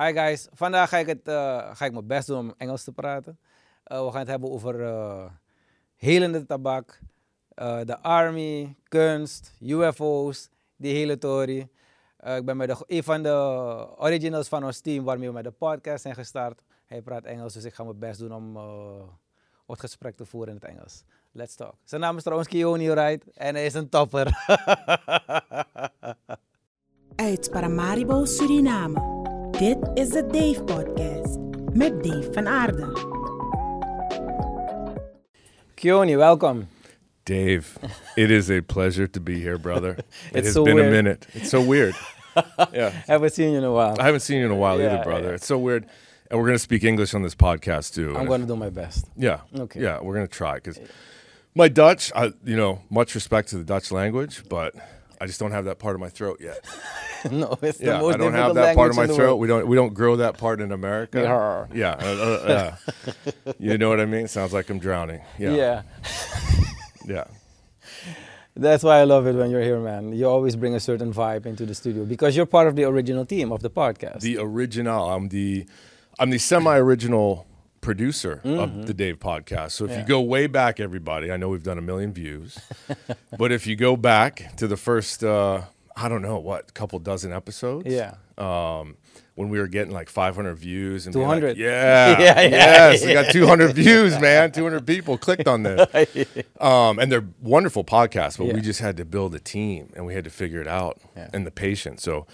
Hi guys, vandaag ga ik, het, eh, ga ik mijn best doen om Engels te praten. Eh, we gaan het hebben over uh, helende tabak, de army, kunst, UFO's, die hele tory. ik ben met de, een van de originals van ons team waarmee we met de podcast zijn gestart. Hij praat Engels, dus ik ga mijn best doen om het gesprek te voeren in het Engels. Let's talk. Zijn naam is trouwens Kioni Wright en hij is een topper. Uit Paramaribo, Suriname. Dit is de Dave Podcast met Dave van Aarde. Keoni, welcome. Dave, it is a pleasure to be here, brother. it it's has so been weird. a minute. It's so weird. yeah. I haven't seen you in a while. I haven't seen you in a while yeah, either, brother. Yeah. It's so weird. And we're going to speak English on this podcast too. I'm going to do my best. Yeah. Okay. Yeah, we're going to try because my Dutch, I, you know, much respect to the Dutch language, but I just don't have that part of my throat yet. no, it's the yeah, most I don't have that part of my the throat. world. We don't we don't grow that part in America. Yeah. Yeah, uh, uh, yeah. you know what I mean? Sounds like I'm drowning. Yeah, yeah. yeah. That's why I love it when you're here, man. You always bring a certain vibe into the studio because you're part of the original team of the podcast. The original. I'm the I'm the semi-original producer Mm-hmm. of the Dave podcast. So if Yeah. you go way back, everybody, I know we've done a million views, but if you go back to the first, uh, I don't know what, couple dozen episodes, yeah. um, when we were getting like 500 views and being like, 200. yeah, Yeah, yeah, yes, we got 200 views, man. 200 people clicked on this, um, and they're wonderful podcasts. But Yeah. we just had to build a team, and we had to figure it out, Yeah. and the patience. So.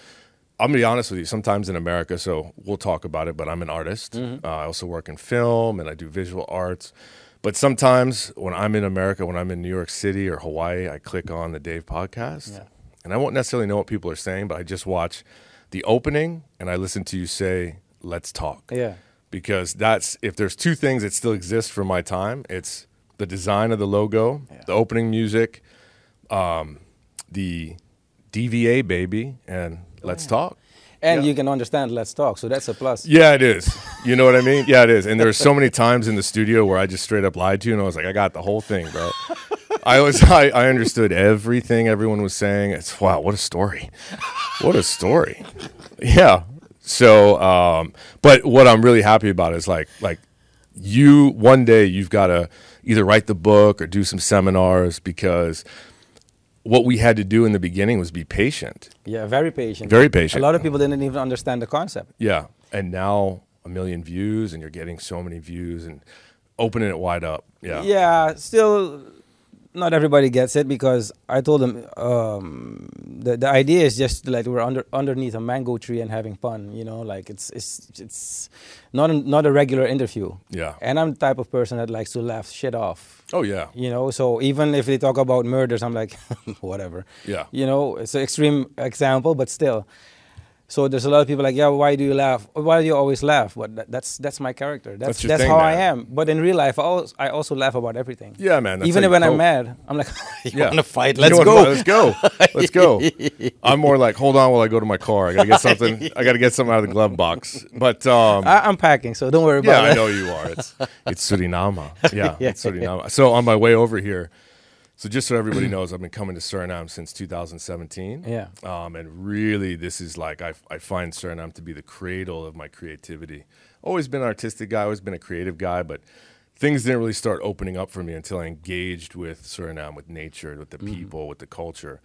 I'm gonna be honest with you. Sometimes in America, so we'll talk about it. But I'm an artist. Mm-hmm. Uh, I also work in film and I do visual arts. But sometimes when I'm in America, when I'm in New York City or Hawaii, I click on the Dave podcast, Yeah. and I won't necessarily know what people are saying, but I just watch the opening and I listen to you say, "Let's talk." Yeah. Because that's if there's two things that still exist from my time, it's the design of the logo, Yeah. the opening music, um, the DVA baby, and let's talk. And Yeah. you can understand Let's Talk, so that's a plus. Yeah, it is. You know what I mean? Yeah, it is. And there's so many times in the studio where I just straight up lied to you, and I was like, I got the whole thing, bro. I was, I, I understood everything everyone was saying. It's wow, what a story! What a story! Yeah. So, um, but what I'm really happy about is like, like you one day you've got to either write the book or do some seminars because what we had to do in the beginning was be patient, Yeah, very patient. very patient. A lot of people didn't even understand the concept. Yeah. And now a million views and you're getting so many views and opening it wide up. Yeah. Yeah, still not everybody gets it because I told them um, the the idea is just like we're under underneath a mango tree and having fun. You know, like it's it's it's not a, not a regular interview. Yeah. And I'm the type of person that likes to laugh shit off. Oh yeah. You know, so even if they talk about murders, I'm like, whatever. Yeah. You know, it's an extreme example, but still. So there's a lot of people like, yeah, why do you laugh? Why do you always laugh? But that, that's that's my character. That's That's that's how I am. But in real life, I also, I also laugh about everything. Yeah, man. Even when I'm mad, I'm like, you Yeah. want to fight? Let's go. Let's go. Let's go. I'm more like, hold on while I go to my car. I gotta get something. I gotta get something out of the glove box. But um, I, I'm packing, so don't worry yeah, about it. Yeah, I know you are. It's it's Suriname. Yeah, Yeah. it's Suriname. So on my way over here, so just so everybody knows, I've been coming to Suriname since 2017. Yeah. Um, and really, this is like I I find Suriname to be the cradle of my creativity. Always been an artistic guy. Always been a creative guy, but things didn't really start opening up for me until I engaged with Suriname, with nature, with the Mm-hmm. people, with the culture.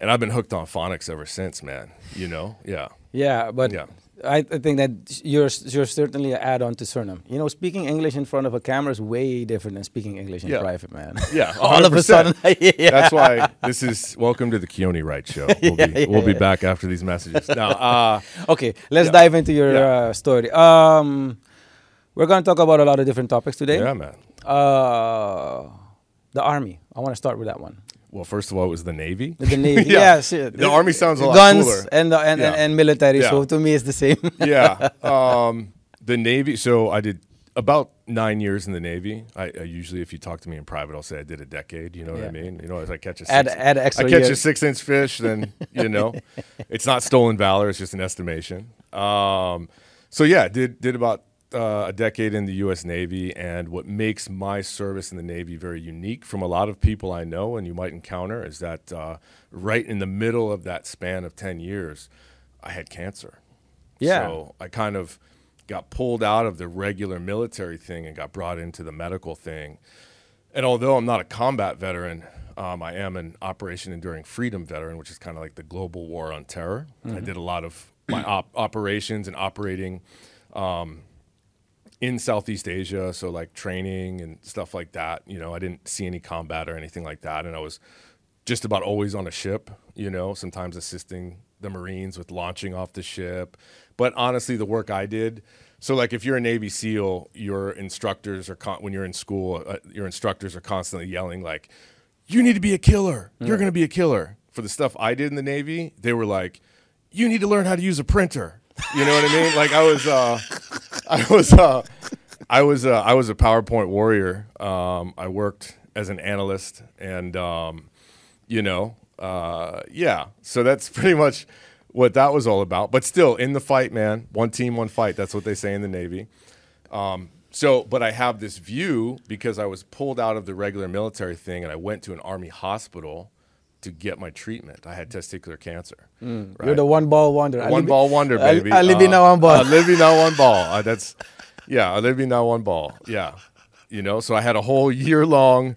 And I've been hooked on phonics ever since, man. You know? Yeah. Yeah, but Yeah. I, I think that you're you're certainly an add-on to Suriname. You know, speaking English in front of a camera is way different than speaking English in Yeah. private, man. Yeah. All of a sudden, yeah. That's why this is welcome to the Keoni Wright Show. We'll, be, yeah, we'll be back after these messages. Now, uh, Okay, let's dive into your uh, story. Um, we're going to talk about a lot of different topics today. yeah, man. Uh, the army. I want to start with that one. Well, first of all, it was the Navy. The navy. Yeah. yeah, shit. The army sounds a lot Guns cooler. and, the, and, and Yeah. and military. Yeah. So to me, it's the same. yeah. Um, the Navy. So I did about nine years in the Navy. I, I usually, if you talk to me in private, I'll say I did a decade. You know what I mean? You know, as I catch a six, Add- add extra I catch a years. six inch fish, then you know, it's not stolen valor. It's just an estimation. Um, so yeah, did did about uh, a decade in the U.S. Navy, and what makes my service in the Navy very unique from a lot of people I know and you might encounter is that uh, right in the middle of that span of ten years, I had cancer. Yeah. So I kind of got pulled out of the regular military thing and got brought into the medical thing. And although I'm not a combat veteran, um, I am an Operation Enduring Freedom veteran, which is kind of like the global war on terror. I did a lot of my op- operations and operating um, in Southeast Asia, so like training and stuff like that. You know, I didn't see any combat or anything like that, and I was just about always on a ship. You know, sometimes assisting the Marines with launching off the ship. But honestly, the work I did. So, like, if you're a Navy SEAL, your instructors are con- when you're in school, uh, your instructors are constantly yelling like, "You need to be a killer. You're going to be a killer." For the stuff I did in the Navy, they were like, "You need to learn how to use a printer." You know what I mean? Like, I was, uh, I was, uh, I was, uh, I was a PowerPoint warrior. Um, I worked as an analyst, and um, you know, uh, yeah. So that's pretty much what that was all about. But still, in the fight, man, one team, one fight. That's what they say in the Navy. Um, so, but I have this view because I was pulled out of the regular military thing, and I went to an army hospital to get my treatment. I had testicular cancer. Mm. You're the one ball wonder. One live- ball wonder, baby. I live in Uh, one ball. I live in a one ball. Uh, that's yeah. I live in one ball. Yeah, you know. So I had a whole year long.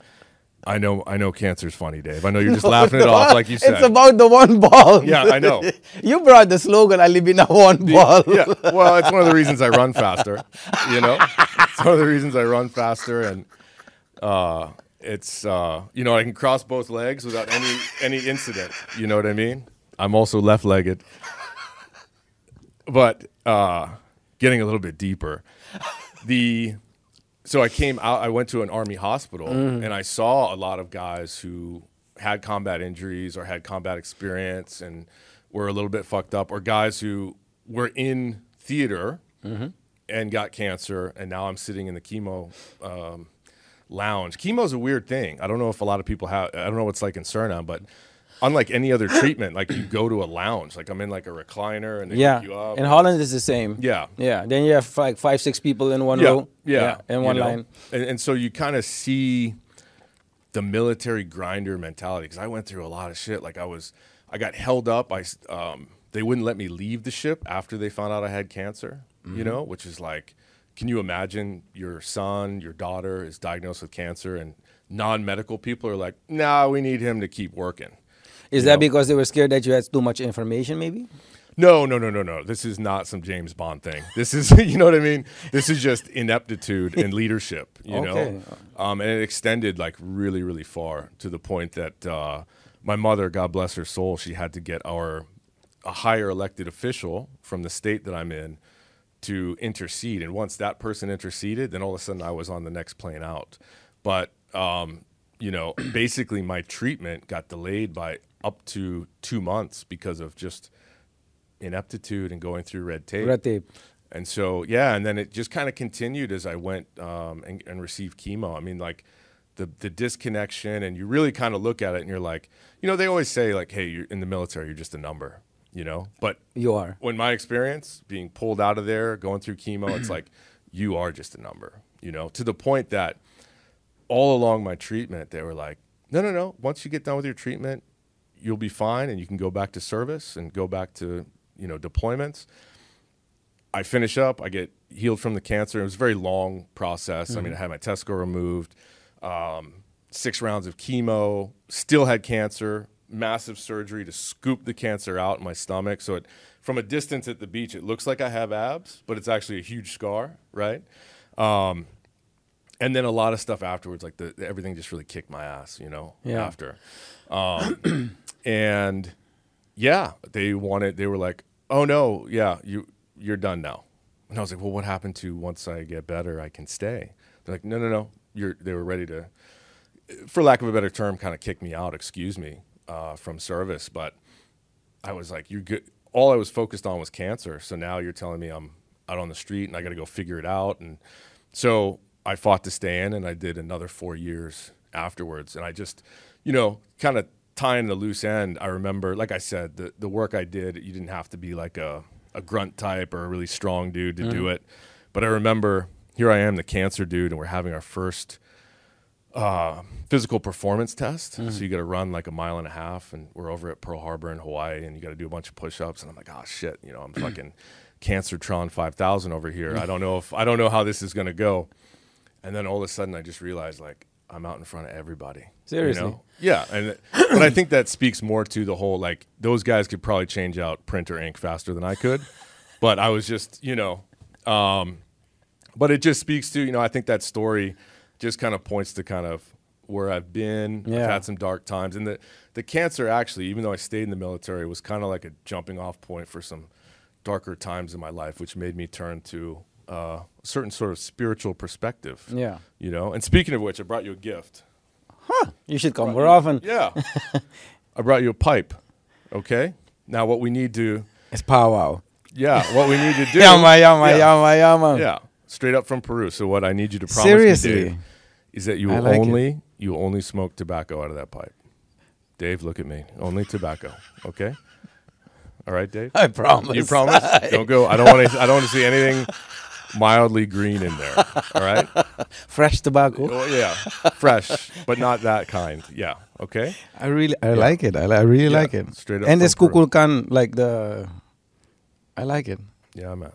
I know. I know. Cancer's funny, Dave. I know you're just laughing it off, like you said. It's about the one ball. Yeah, I know. you brought the slogan, I live in a one ball. yeah. Well, it's one of the reasons I run faster. You know, it's one of the reasons I run faster, and uh, it's uh, you know I can cross both legs without any any incident. You know what I mean? I'm also left-legged, but uh, getting a little bit deeper. The so I came out. I went to an army hospital, Mm. and I saw a lot of guys who had combat injuries or had combat experience and were a little bit fucked up, or guys who were in theater Mm-hmm. and got cancer, and now I'm sitting in the chemo um, lounge. Chemo is a weird thing. I don't know if a lot of people have. I don't know what it's like in Suriname, but unlike any other treatment, like you go to a lounge, like I'm in like a recliner and they Yeah. you up. In Holland, it's the same. Yeah. Yeah. Then you have like five, six people in one yeah, row. yeah, In you one know? line. and, and so you kind of see the military grinder mentality because I went through a lot of shit. Like I was, I got held up. I um, they wouldn't let me leave the ship after they found out I had cancer. Mm-hmm. You know, which is like, can you imagine your son, your daughter is diagnosed with cancer, and non-medical people are like, nah, we need him to keep working. Is You that know? because they were scared that you had too much information, maybe? No, no, no, no, no. This is not some James Bond thing. This is, you know what I mean? This is just ineptitude and leadership, you Okay. know? Um, and it extended like really, really far to the point that uh, my mother, God bless her soul, she had to get our a higher elected official from the state that I'm in to intercede. And once that person interceded, then all of a sudden I was on the next plane out. But, um, you know, basically my treatment got delayed by up to two months because of just ineptitude and going through red tape. Red tape. And so, yeah, and then it just kind of continued as I went um, and, and received chemo. I mean, like the the disconnection, and you really kind of look at it, and you're like, you know, they always say like, hey, you're in the military, you're just a number, you know. But You are. when my experience being pulled out of there, going through chemo, it's like you are just a number, you know, to the point that all along my treatment, they were like, no, no, no. Once you get done with your treatment, you'll be fine and you can go back to service and go back to, you know, deployments. I finish up, I get healed from the cancer. It was a very long process. I mean, I had my testicle removed, um, six rounds of chemo, still had cancer, massive surgery to scoop the cancer out in my stomach. So it, from a distance at the beach, it looks like I have abs, but it's actually a huge scar, right? Um, and then a lot of stuff afterwards, like the everything just really kicked my ass, you know. Yeah. After, um, and yeah, they wanted. They were like, "Oh no, yeah, you you're done now." And I was like, "Well, what happened to once I get better, I can stay?" They're like, "No, no, no. You're." They were ready to, for lack of a better term, kind of kick me out. Excuse me, uh, from service, but I was like, "You're good." All I was focused on was cancer. So now you're telling me I'm out on the street and I got to go figure it out. And so I fought to stay in, and I did another four years afterwards. And I just, you know, kind of tying the loose end. I remember, like I said, the the work I did. You didn't have to be like a a grunt type or a really strong dude to do it. But I remember here I am, the cancer dude, and we're having our first uh, physical performance test. So you got to run like a mile and a half, and we're over at Pearl Harbor in Hawaii, and you got to do a bunch of push-ups. And I'm like, oh shit, you know, I'm fucking Cancertron 5000 over here. I don't know if I don't know how this is going to go. And then all of a sudden, I just realized like I'm out in front of everybody. you Seriously? know? Yeah, and but I think that speaks more to the whole like those guys could probably change out printer ink faster than I could, but I was just you know, um, but it just speaks to you know I think that story just kind of points to kind of where I've been. Yeah. I've had some dark times, and the the cancer actually, even though I stayed in the military, was kind of like a jumping off point for some darker times in my life, which made me turn to uh, a certain sort of spiritual perspective. Yeah. You know, and speaking of which, I brought you a gift. Huh? You should come more often. Yeah. I brought you a pipe. Okay. Now, what we need to, It's powwow. yeah, what we need to do. Yama, yama, yeah, yama, yama. Yeah. Straight up from Peru. So, what I need you to promise Seriously? me, Dave, is that you will like it. only you will only smoke tobacco out of that pipe. Dave, look at me. Only tobacco. Okay. All right, Dave. I promise. You promise? Don't go. I don't want to. I don't want to see anything mildly green in there. All right. Fresh tobacco. Oh yeah, fresh, but not that kind. Yeah. Okay. I really, I like it. I, I really Yeah, like it. straight up And this from Peru. kukulkan, like the, I like it. Yeah, man.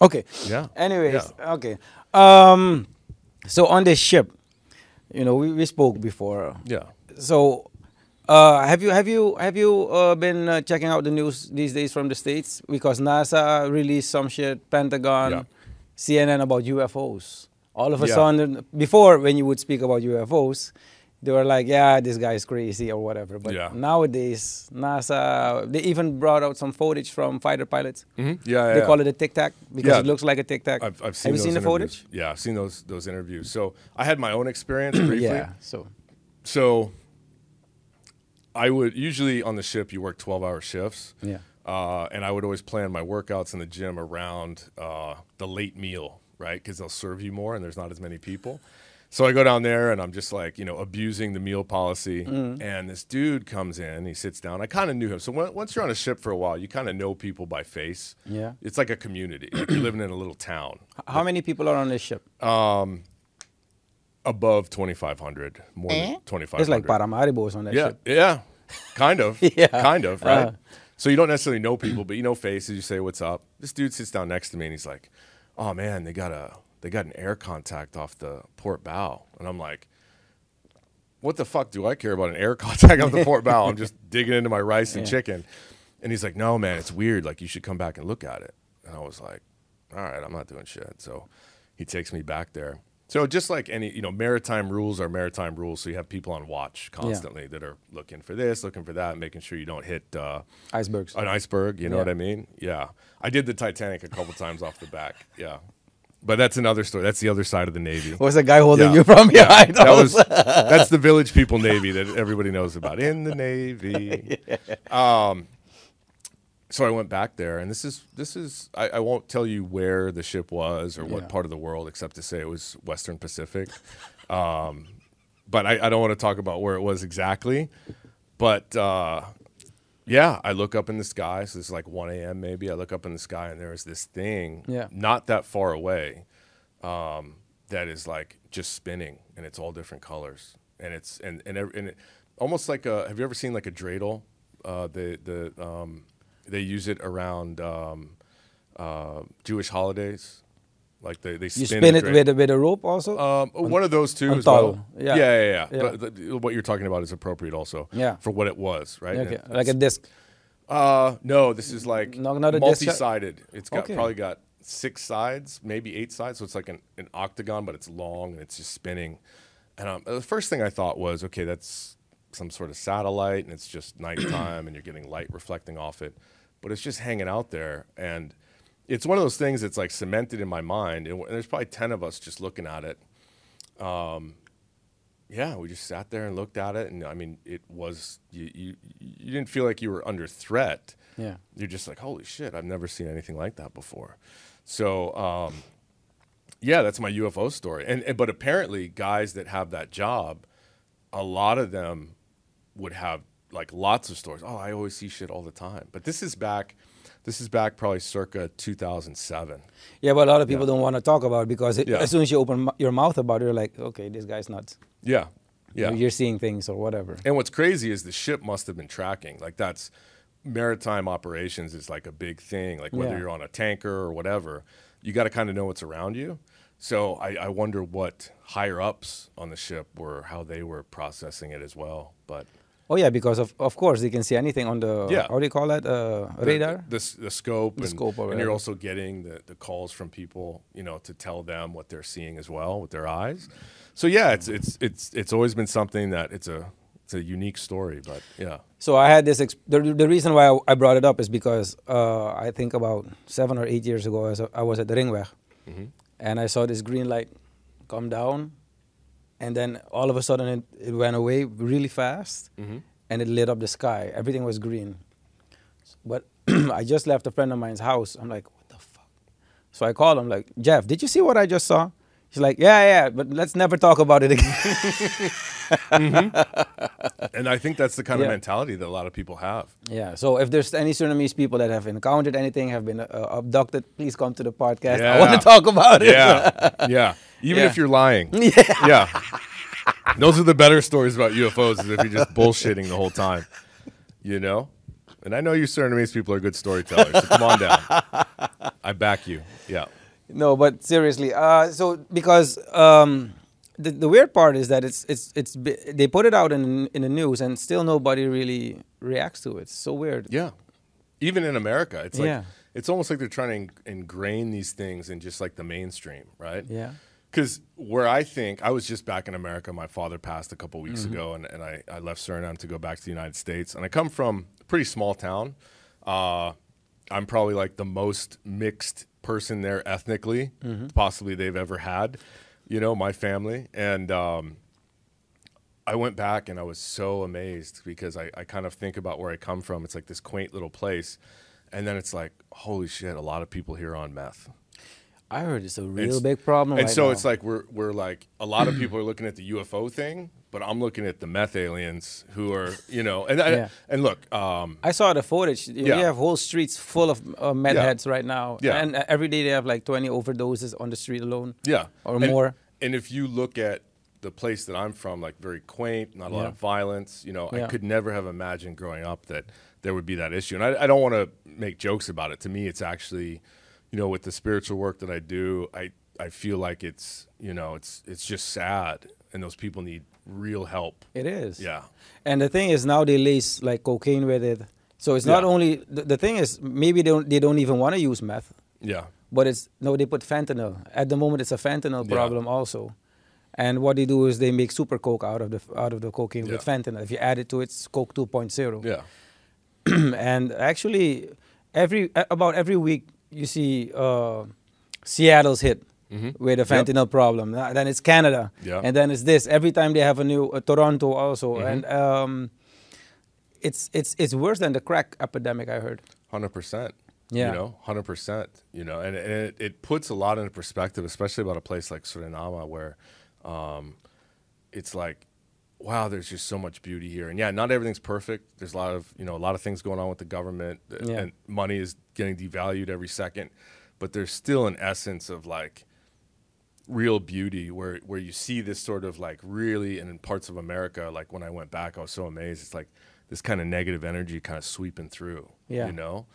Okay. Yeah. Anyways, okay. Um, so on this ship, you know, we, we spoke before. Yeah. So, uh, have you have you have you uh, been uh, checking out the news these days from the states? Because NASA released some shit, Pentagon, Yeah. CNN about UFOs. All of a Yeah. sudden, before when you would speak about UFOs, they were like, "Yeah, this guy's crazy" or whatever. But Yeah. nowadays, NASA they even brought out some footage from fighter pilots. Mm-hmm. Yeah. They yeah. call it a tic tac because Yeah. it looks like a tic tac. I've, I've seen. Have you seen the interviews. footage? Yeah, I've seen those those interviews. So I had my own experience briefly. Yeah. So So I would usually on the ship you work twelve hour shifts. yeah. Uh, and I would always plan my workouts in the gym around uh, the late meal, right? Because they'll serve you more and there's not as many people. So I go down there and I'm just like, you know, abusing the meal policy. Mm. And this dude comes in, he sits down. I kind of knew him. So when, once you're on a ship for a while, you kind of know people by face. Yeah. It's like a community. Like you're living in a little town H- How many people are on this ship? above 2,500, more than 2,500. It's like Paramaribos on that Yeah, ship. yeah, kind of, Yeah. kind of, right? Uh. so you don't necessarily know people, but you know faces. You say, "What's up?" This dude sits down next to me, and he's like, "Oh man, they got a they got an air contact off the port bow," and I'm like. What the fuck do I care about an air contact off the port bow? I'm just digging into my rice and Yeah. chicken. And he's like, no, man, it's weird. Like, you should come back and look at it. And I was like, all right, I'm not doing shit. So he takes me back there. So just like any, you know, maritime rules are maritime rules. So you have people on watch constantly that are looking for this, looking for that, making sure you don't hit uh, Icebergs. an iceberg. You know Yeah. what I mean? Yeah. I did the Titanic a couple times off the back. Yeah. But that's another story. That's the other side of the Navy. Was the guy holding Yeah. you from Yeah. behind? That was that's the village people navy that everybody knows about in the navy. Um, so I went back there, and this is this is I, I won't tell you where the ship was or what Yeah. part of the world, except to say it was Western Pacific. Um, but I, I don't want to talk about where it was exactly. But uh, yeah, I look up in the sky. So it's like 1 a.m. maybe. I look up in the sky, and there's this thing Yeah. not that far away um, that is like just spinning, and it's all different colors, and it's and and, and it, almost like a. Have you ever seen like a dreidel? Uh, the the um, they use it around um, uh, Jewish holidays, like they they spin, You spin it dreidel. with a, with a rope also? Um, one of those two as well. Yeah. Yeah, yeah, yeah. Yeah. But the, what you're talking about is appropriate also. Yeah. For what it was, right? Okay. it- Like a disc. uh, no, this is like No, not a multi-sided. It's got Okay. probably got six sides, maybe eight sides. So it's like an, an octagon, but it's long and it's just spinning. And um, the first thing I thought was, okay, that's some sort of satellite, and it's just nighttime, and you're getting light reflecting off it. But it's just hanging out there, and it's one of those things that's like cemented in my mind. And, there's probably ten of us just looking at it. Um, yeah, we just sat there and looked at it, and I mean, it was you. You, you didn't feel like you were under threat Yeah. you're just like, holy shit, I've never seen anything like that before. So, um, yeah, that's my UFO story. And, and but apparently, guys that have that job, a lot of them would have like lots of stories. Oh, I always see shit all the time. But this is back, this is back probably circa 2007. Yeah, but a lot of people Yeah. don't want to talk about it because it, Yeah. as soon as you open your mouth about it, you're like, okay, this guy's nuts. Yeah, yeah. You're seeing things or whatever. And what's crazy is the ship must have been tracking. Like that's maritime operations is like a big thing. Like whether Yeah. you're on a tanker or whatever, you got to kind of know what's around you. So I, I wonder what higher ups on the ship were, how they were processing it as well. But Oh yeah, because of of course they can see anything on the Yeah. how do you call that uh, the- radar? the, s- the scope, The and, scope and you're also getting the, the calls from people, you know, to tell them what they're seeing as well with their eyes. So yeah, it's it's it's it's always been something that it's a it's a unique story, but yeah, So I had this. Exp- the, the reason why I, I brought it up is because uh, I think about seven or eight years ago, I was, I was at the Ringweg, Mhm. and I saw this green light come down, and then all of a sudden it, it went away really fast, Mhm. and it lit up the sky. Everything was green. But I just left a friend of mine's house. I'm like, what the fuck? So I called him like, Jeff, did you see what I just saw? He's like, yeah, yeah, but let's never talk about it again. and I think that's the kind of mentality that a lot of people have. Yeah. So if there's any Surinamese people that have encountered anything, have been uh, abducted, please come to the podcast. I want to talk about it. Yeah, yeah. Even Yeah. if you're lying, yeah. Those are the better stories about UFOs is if you're just bullshitting the whole time, you know. And I know you Surinamese people are good storytellers, so come on down. I back you. Yeah. no, but seriously. Uh, so because um, the the weird part is that it's it's it's they put it out in in the news and still nobody really reacts to it. It's so weird. Yeah. Even in America, it's like Yeah. it's almost like they're trying to in- ingrain these things in just like the mainstream, right? Yeah. Because where I think I was just back in America, my father passed a couple weeks ago, and, and I, I left Suriname to go back to the United States. And I come from a pretty small town. Uh, I'm probably like the most mixed person there ethnically, possibly they've ever had. You know, my family, and um, I went back and I was so amazed because I, I kind of think about where I come from. It's like this quaint little place, and then it's like, holy shit, a lot of people here are on meth. I heard it's a real It's- big problem. And right so now. it's like we're we're like a lot of people are looking at the UFO thing, but I'm looking at the meth aliens who are you know and Yeah. and look, um, I saw the footage. You Yeah. have whole streets full of uh, meth Yeah. heads right now. Yeah. And uh, every day they have like 20 overdoses on the street alone. yeah, Or And- more. And if you look at the place that I'm from, like very quaint, not a lot of violence. You know, I could never have imagined growing up that there would be that issue. And I, I don't want to make jokes about it. To me, it's actually, you know, with the spiritual work that I do, I I feel like it's you know it's it's just sad, and those people need real help. It is. Yeah. And the thing is, now they lace like cocaine with it. So it's not Yeah. only the, the thing is maybe they don't they don't even want to use meth, Yeah. but it's no they put fentanyl. At the moment, it's a fentanyl Yeah. problem also. And what they do is they make super coke out of the out of the cocaine with fentanyl. If you add it to it, it's coke 2.0. Yeah. and actually, every about every week you see uh, Seattle's hit with a Mm-hmm. Yep. fentanyl problem. Uh, Then it's Canada, Yeah. and then it's this. Every time they have a new uh, Toronto also, Mm-hmm. and um, it's it's it's worse than the crack epidemic. I heard. Hundred percent. Yeah. You know, hundred percent. You know, and, and it, it puts a lot into perspective, especially about a place like Suriname, where um, it's like, wow, there's just so much beauty here. And yeah, not everything's perfect. There's a lot of you know a lot of things going on with the government, uh, Yeah. and money is getting devalued every second. But there's still an essence of like real beauty where where you see this sort of like really and in parts of America like when I went back I was so amazed it's like this kind of negative energy kind of sweeping through Yeah. you know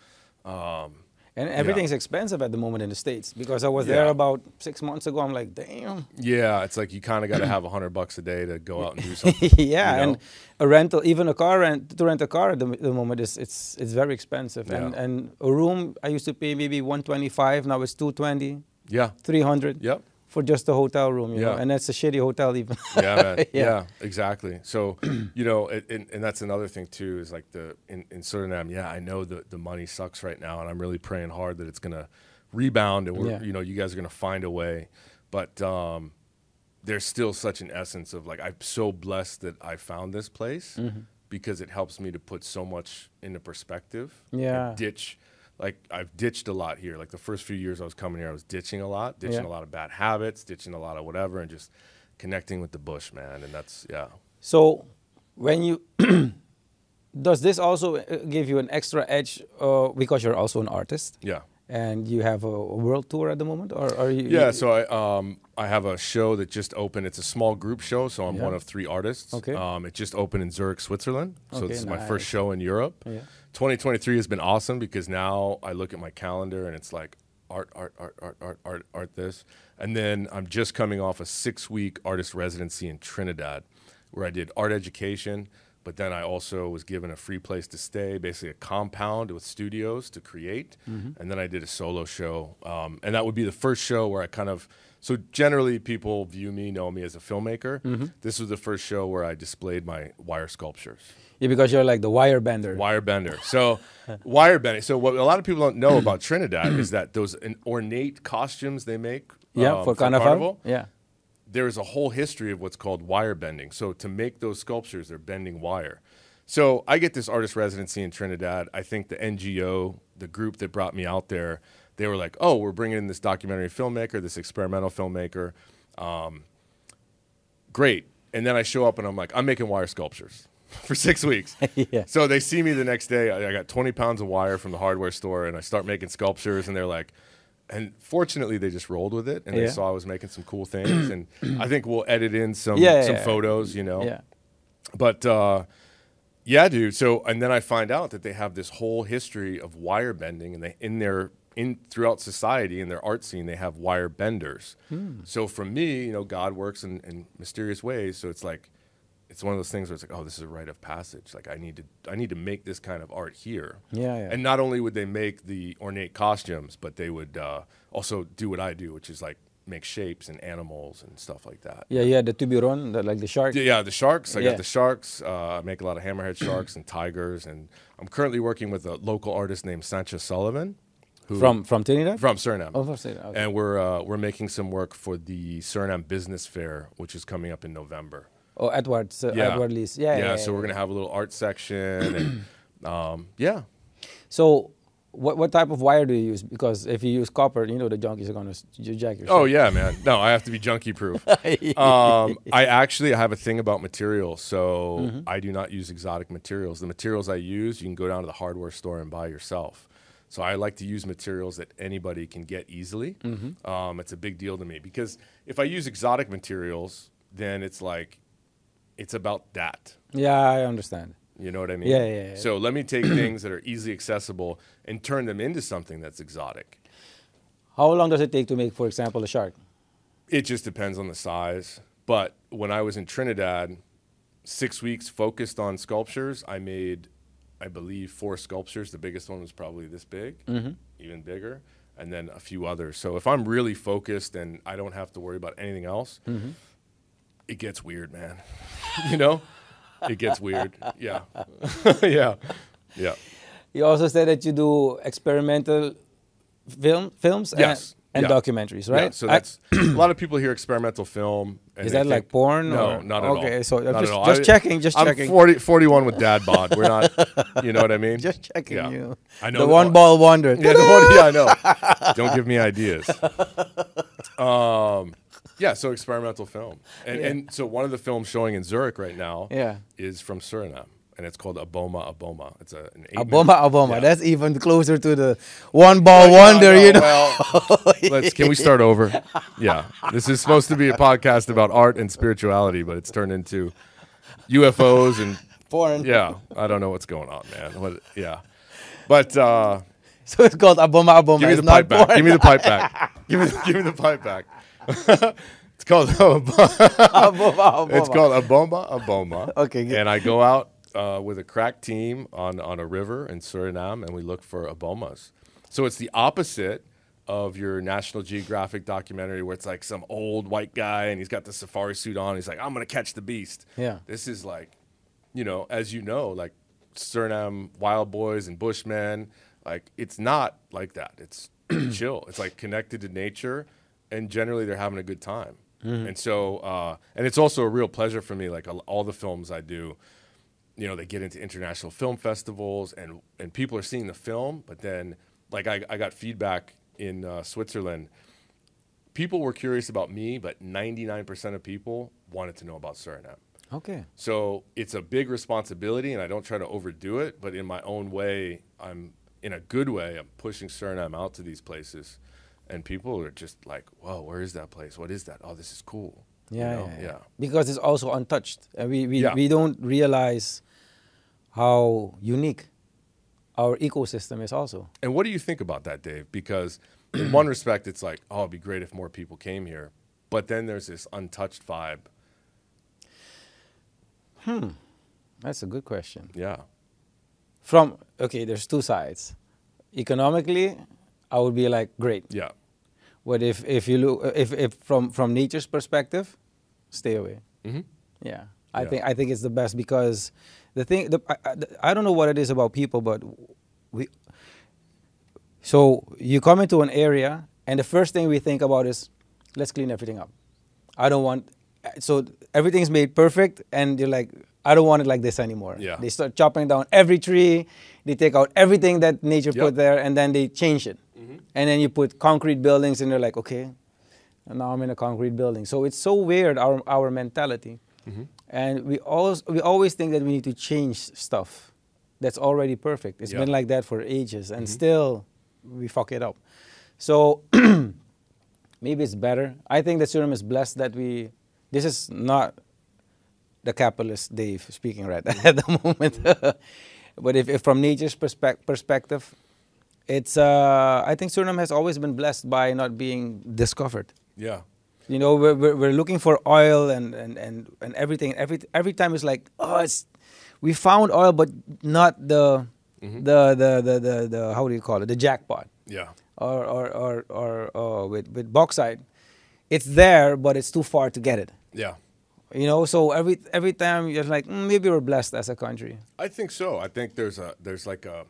And everything's expensive at the moment in the states because I was Yeah. there about six months ago. I'm like, damn. yeah it's like you kind of got to have a hundred bucks a day to go out and do something yeah, you know? and a rental, even a car rent to rent a car at the, the moment is it's it's very expensive. And and a room I used to pay maybe 125, now it's 220, yeah 300 yep for just a hotel room, you know. Yeah. And that's a shitty hotel even. yeah, man. yeah. Yeah. exactly. So, you know, it, and, and that's another thing too is like the in, in Suriname. Yeah, I know the the money sucks right now, and I'm really praying hard that it's gonna rebound, and we're Yeah. you know you guys are gonna find a way. But um, there's still such an essence of like I'm so blessed that I found this place Mm-hmm. because it helps me to put so much into perspective. Yeah. ditch. Like I've ditched a lot here. Like the first few years I was coming here, I was ditching a lot, ditching Yeah. a lot of bad habits, ditching a lot of whatever, and just connecting with the bush, man. And that's yeah, So, when you does this also uh, give you an extra edge uh, because you're also an artist? yeah, And you have a, a world tour at the moment, or are you? Yeah, so I um I have a show that just opened. It's a small group show, so I'm Yeah. one of three artists. Okay. Um, it just opened in Zurich, Switzerland. So Okay, this is my first show in Europe. Yeah. 2023 has been awesome because now I look at my calendar and it's like art, art, art, art, art, art, art. This, and then I'm just coming off a six week artist residency in Trinidad, where I did art education. But then I also was given a free place to stay, basically a compound with studios to create. And then I did a solo show. Um, and that would be the first show where I kind of, so generally people view me, know me as a filmmaker. This was the first show where I displayed my wire sculptures Yeah, because you're like the wire bender. wire bender. So wire bending. So what a lot of people don't know about Trinidad is that those ornate costumes they make yeah, um, for, carnival. Yeah. There is a whole history of what's called wire bending. So to make those sculptures, they're bending wire. So I get this artist residency in Trinidad. I think the NGO, the group that brought me out there, they were like, "Oh, we're bringing in this documentary filmmaker, this experimental filmmaker. Um, great." And then I show up and I'm like, "I'm making wire sculptures for six weeks." yeah. So they see me the next day. I, I got 20 pounds of wire from the hardware store, and I start making sculptures, and they're like, and fortunately they just rolled with it, and they saw I was making some cool things, and I think we'll edit in some Yeah, yeah, some yeah. photos, you know. Yeah. But uh, yeah, dude. So and then I find out that they have this whole history of wire bending, and they in their in throughout society in their art scene they have wire benders. Hmm. So for me, you know, God works in, in mysterious ways. So it's like it's one of those things where it's like, oh, this is a rite of passage. Like I need to I need to make this kind of art here. Yeah, yeah. And not only would they make the ornate costumes, but they would uh, also do what I do, which is like make shapes and animals and stuff like that. Yeah, yeah, the tiburon, the, like the shark. Yeah, yeah, the sharks. I Yeah. got the sharks. Uh, I make a lot of hammerhead sharks and tigers, and I'm currently working with a local artist named Sanchez Sullivan, who From from Trinidad? from Suriname. Oh, from Suriname, okay. And we're uh, we're making some work for the Suriname Business Fair, which is coming up in November. Oh, Edward, uh, Yeah. Edward Lees. Yeah, yeah, so we're gonna have a little art section, and um, yeah, So, what what type of wire do you use? Because if you use copper, you know the junkies are gonna jack your. Oh yeah, man. No, I have to be junkie proof. um, I actually have a thing about materials, so Mm-hmm. I do not use exotic materials. The materials I use, you can go down to the hardware store and buy yourself. So I like to use materials that anybody can get easily. Mm-hmm. Um, it's a big deal to me because if I use exotic materials, then it's like it's about that. Yeah, I understand. You know what I mean? Yeah, yeah, yeah. So let me take things that are easily accessible and turn them into something that's exotic. How long does it take to make, for example, a shark? It just depends on the size. But when I was in Trinidad, six weeks focused on sculptures, I made, I believe, four sculptures. The biggest one was probably this big, mm-hmm. even bigger, and then a few others. So if I'm really focused and I don't have to worry about anything else, mm-hmm. It gets weird, man. you know, it gets weird. Yeah, yeah, yeah. You also said that you do experimental film films Yes, and, and yeah. documentaries, Yeah, right? so that's a lot of people hear experimental film. And Is that like think- porn No, or- not at all. Okay, so Not just- just I- checking, just I'm checking. 40, 41 with dad bod. We're not, you know what I mean? just checking Yeah. you. I know the one ball wonder. Yeah, the one, yeah, I know. Don't give me ideas. Um, yeah, so experimental film, and Yeah. and so one of the films showing in Zurich right now Yeah. is from Suriname, and it's called Aboma Aboma. It's a an Aboma, Aboma. Yeah. That's even closer to the one ball wonder, you know. Well, let's. Can we start over? Yeah, this is supposed to be a podcast about art and spirituality, but it's turned into UFOs and Porn. yeah. I don't know what's going on, man. What? Yeah, but uh, So it's called Aboma, Aboma. give me the pipe back. Give me the pipe back. give me, give me the pipe back. It's called Aboma, Aboma. it's called a bomba, a bomba. Okay, good. And I go out uh, with a crack team on, on a river in Suriname, and we look for abomas. So it's the opposite of your National Geographic documentary, where it's like some old white guy and he's got the safari suit on. He's like, "I'm gonna catch the beast." Yeah. This is like, you know, as you know, like Suriname wild boys and bushmen. Like it's not like that. It's chill. It's like connected to nature, and generally they're having a good time. And so, uh, and it's also a real pleasure for me. Like all- all the films I do, you know, they get into international film festivals, and and people are seeing the film. But then, like I, I got feedback in uh, Switzerland. People were curious about me, but 99% of people wanted to know about Suriname. Okay. So it's a big responsibility, and I don't try to overdo it. But in my own way, I'm in a good way, I'm pushing Suriname out to these places, and people are just like, "Whoa, where is that place? What is that? Oh, this is cool." You Yeah, know? yeah, yeah. Because it's also untouched, and we we, Yeah. we don't realize how unique our ecosystem is. Also, And what do you think about that, Dave? Because in one respect, it's like, oh, it'd be great if more people came here. But then there's this untouched vibe. Hmm, that's a good question. Yeah. From okay, there's two sides. Economically, I would be like great, Yeah. But if if you look if if from from nature's perspective, stay away. hmm Yeah, I Yeah. think I think it's the best because the thing the, I, I- don't know what it is about people, but we. So you come into an area, and the first thing we think about is, let's clean everything up. I don't want. So everything's made perfect, and you're like, I don't want it like this anymore. Yeah. They start chopping down every tree. They take out everything that nature Yep. Mm-hmm. put there, and then they change it. And then you put concrete buildings, and they're like, okay, now I'm in a concrete building. So it's so weird our our mentality, Mm-hmm. and we always we always think that we need to change stuff that's already perfect. It's Yeah. been like that for ages, and Mhm. still we fuck it up. So maybe it's better. I think that Suriname is blessed that we. This is not the capitalist Dave speaking right at the moment, but if, if from nature's perspec- perspective, it's. Uh, I think Suriname has always been blessed by not being discovered. Yeah. You know, we're, we're, we're looking for oil and, and, and, and everything. Every every time it's like, oh, it's, we found oil, but not the, Mhm. the, the, the, the, the, how do you call it, the jackpot, Yeah. or or or, or uh, with with bauxite, it's there, but it's too far to get it. Yeah. You know, so every every time you're like, mm, maybe we're blessed as a country. I think so. I think there's a there's like a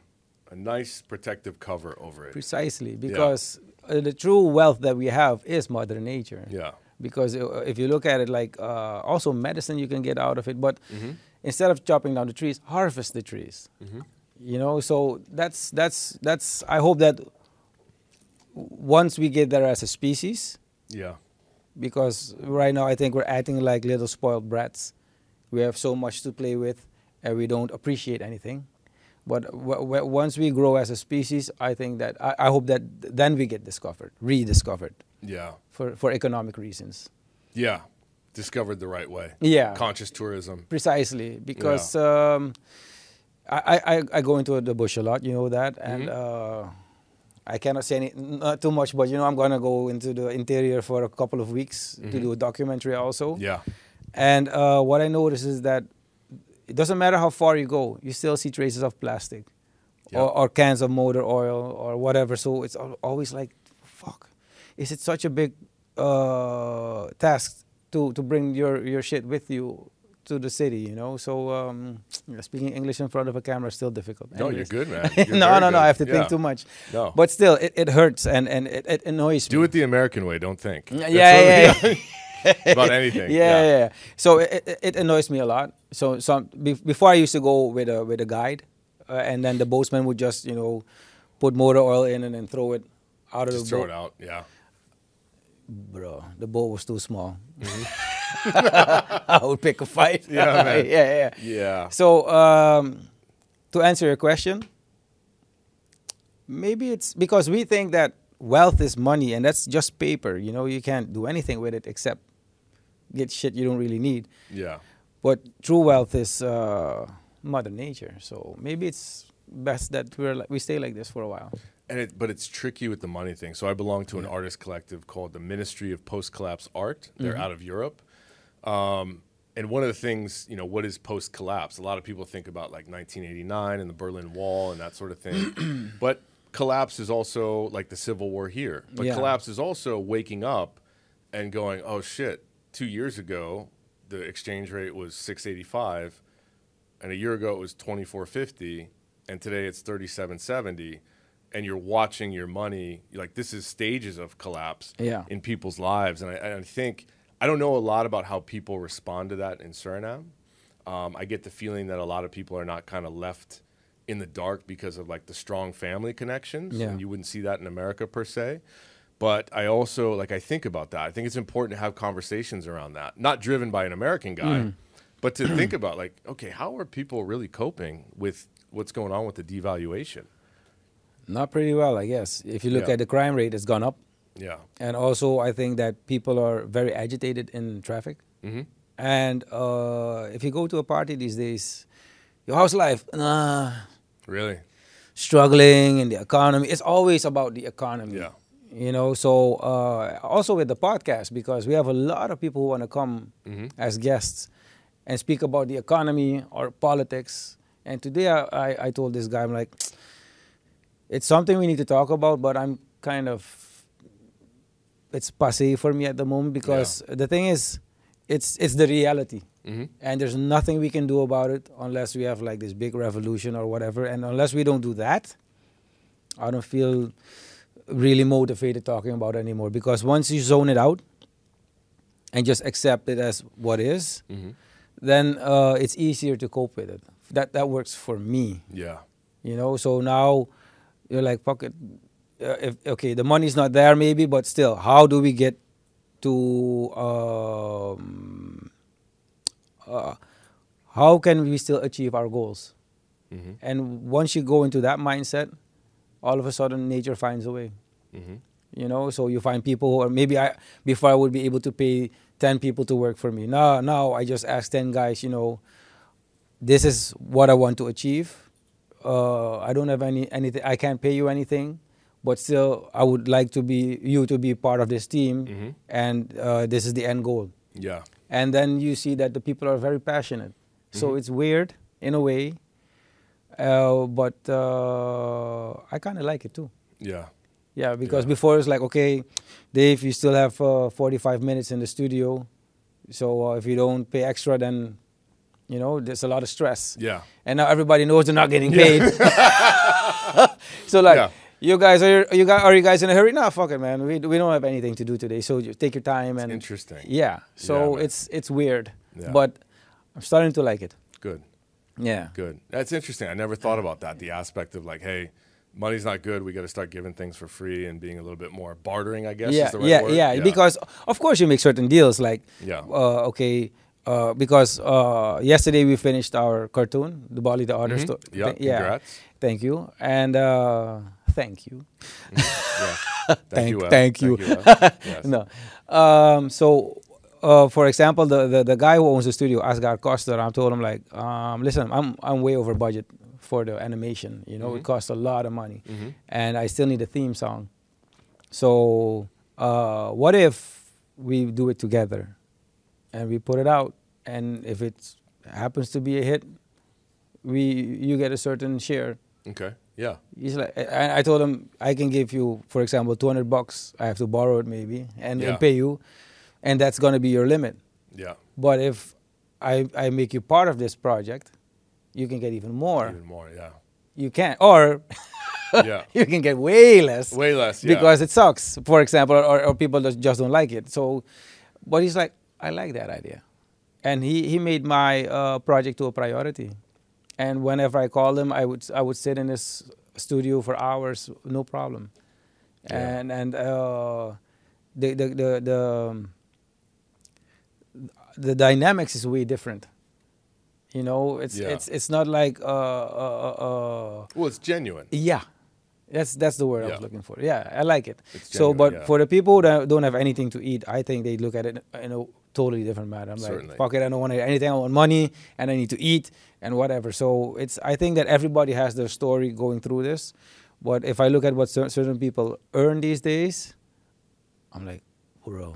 a nice protective cover over it. Precisely, because uh, the true wealth that we have is Mother Nature. Yeah. because uh, if you look at it like uh, also medicine you can get out of it but Mhm. instead of chopping down the trees harvest the trees Mhm. you know so that's that's that's i hope that once we get there as a species Yeah. because right now i think we're acting like little spoiled brats we have so much to play with and we don't appreciate anything but w- w- once we grow as a species i think that I, I hope that then we get discovered rediscovered Yeah. for, for economic reasons Yeah. Discovered the right way. yeah Conscious tourism. Precisely, because um, I, I, I go into the bush a lot, you know that, and Mhm. uh, I cannot say any, not too much, but you know I'm gonna go into the interior for a couple of weeks to Mhm. do a documentary also. Yeah. And uh, what I notice is that it doesn't matter how far you go, you still see traces of plastic, Yeah. or, or cans of motor oil or whatever. So it's always like, fuck, is it such a big uh, task to to bring your your shit with you to the city? You know, so um, speaking English in front of a camera is still difficult. No, you're good, man. You're no, no, no. good. I have to Yeah. think too much. No. But still, it, it hurts and and it, it annoys me. Do it the American way. Don't think. Yeah, That's yeah, yeah. About anything. Yeah, yeah. yeah. So it, it, annoys me a lot. So some before I used to go with a with a guide, uh, and then the boatman would just you know put motor oil in and then throw it out of Just the throw boat. it out. Yeah. Bro, the boat was too small. I would pick a fight. Mm-hmm. Yeah, man. yeah, yeah. Yeah. So um, to answer your question, maybe it's because we think that wealth is money and that's just paper. You know, you can't do anything with it except get shit you don't really need. Yeah. But true wealth is uh, Mother Nature. So maybe it's best that we're like, we stay like this for a while. And it, but it's tricky with the money thing. So I belong to an artist collective called the Ministry of Post Collapse Art. They're Mhm. out of Europe. Um, and one of the things, you know, what is post collapse? A lot of people think about like 1989 and the Berlin Wall and that sort of thing. but collapse is also like the Civil War here. But Yeah. collapse is also waking up and going, oh shit, two years ago, the exchange rate was 685 and a year ago it was 2450 and today it's 3770 and you're watching your money like this is stages of collapse Yeah. in people's lives and I, and I think i don't know a lot about how people respond to that in suriname um, i get the feeling that a lot of people are not kind of left in the dark because of like the strong family connections Yeah. and you wouldn't see that in america per se but i also like i think about that i think it's important to have conversations around that not driven by an american guy but to think about like okay how are people really coping with what's going on with the devaluation Not pretty well, I guess. If you look Yeah. at the crime rate, it's gone up. Yeah. And also, I think that people are very agitated in traffic. hmm And uh, if you go to a party these days, your house life, nah, Really? struggling in the economy. It's always about the economy. Yeah. You know, so uh, also with the podcast, because we have a lot of people who want to come hmm as guests and speak about the economy or politics. And today I, I, I told this guy, I'm like, it's something we need to talk about, but I'm kind of, it's passe for me at the moment because the thing is, it's, it's the reality. hmm And there's nothing we can do about it unless we have like this big revolution or whatever. And unless we don't do that, I don't feel really motivated talking about anymore. Because once you zone it out and just accept it as what is, hmm then uh, it's easier to cope with it. That that works for me, Yeah. you know. So now you're like, fuck it. Uh, if okay, the money's not there, maybe, but still, how do we get to? Um, uh, how can we still achieve our goals? hmm And once you go into that mindset, all of a sudden nature finds a way. hmm You know, so you find people who are maybe I before I would be able to pay ten people to work for me. Now, now I just ask ten guys. You know, this is what I want to achieve. Uh, I don't have any anything. I can't pay you anything, but still, I would like to be you to be part of this team, hmm and uh, this is the end goal. Yeah. And then you see that the people are very passionate. So Mhm. it's weird in a way, uh, but uh, I kind of like it too. Yeah. Yeah, because Yeah. before it's like, okay, Dave, you still have uh, 45 minutes in the studio. So uh, if you don't pay extra, then, you know, there's a lot of stress. Yeah. And now everybody knows they're not getting Yeah. paid. so like, Yeah. you guys are you guys are you guys in a hurry? Nah, fuck it, man. We we don't have anything to do today. So just take your time and It's interesting. yeah. So Yeah, it's it's weird, Yeah. but I'm starting to like it. Good. Yeah. Good. That's interesting. I never thought about that. The aspect of like, hey, money's not good. We got to start giving things for free and being a little bit more bartering. I guess. yeah, is the right yeah, word? yeah, Because of course you make certain deals like Yeah. uh, okay. Uh, because uh, yesterday we finished our cartoon, the Bali the Otter Mhm. Sto- Yeah. Th- yeah. Congrats. Thank you, and uh, thank you. Yeah. Thank- you. Ev. thank you. Yes. No, um, so uh, for example, the, the the guy who owns the studio, Asgard Koster, I told him like, um, listen, I'm I'm way over budget for the animation. You know, it Mhm. costs a lot of money, Mhm. and I still need a theme song. So uh, what if we do it together, and we put it out, and if it happens to be a hit, we you get a certain share. Okay. Yeah. He's like, I, I told him I can give you, for example, 200 bucks. I have to borrow it maybe and, Yeah. and pay you, and that's gonna be your limit. Yeah. But if I I make you part of this project, you can get even more. Even more. Yeah. You can, or Yeah. you can get way less Way less. Yeah. because it sucks. For example, or, or people just just don't like it. So, but he's like, I like that idea, and he he made my uh, project to a priority. And whenever I called him, I would I would sit in his studio for hours, no problem. Yeah. And and uh, the the the the, um, the dynamics is way different. You know, it's Yeah. it's it's not like uh, uh, uh, uh, well, it's genuine. yeah, that's that's the word I Yeah. was looking for. Yeah, I like it. It's so, but yeah. for the people that don't have anything to eat, I think they look at it in a totally different manner. I'm Certainly. like, fuck it, I don't want anything. I want money, and I need to eat, and whatever. So it's. I think that everybody has their story going through this. But if I look at what certain people earn these days, I'm like, bro,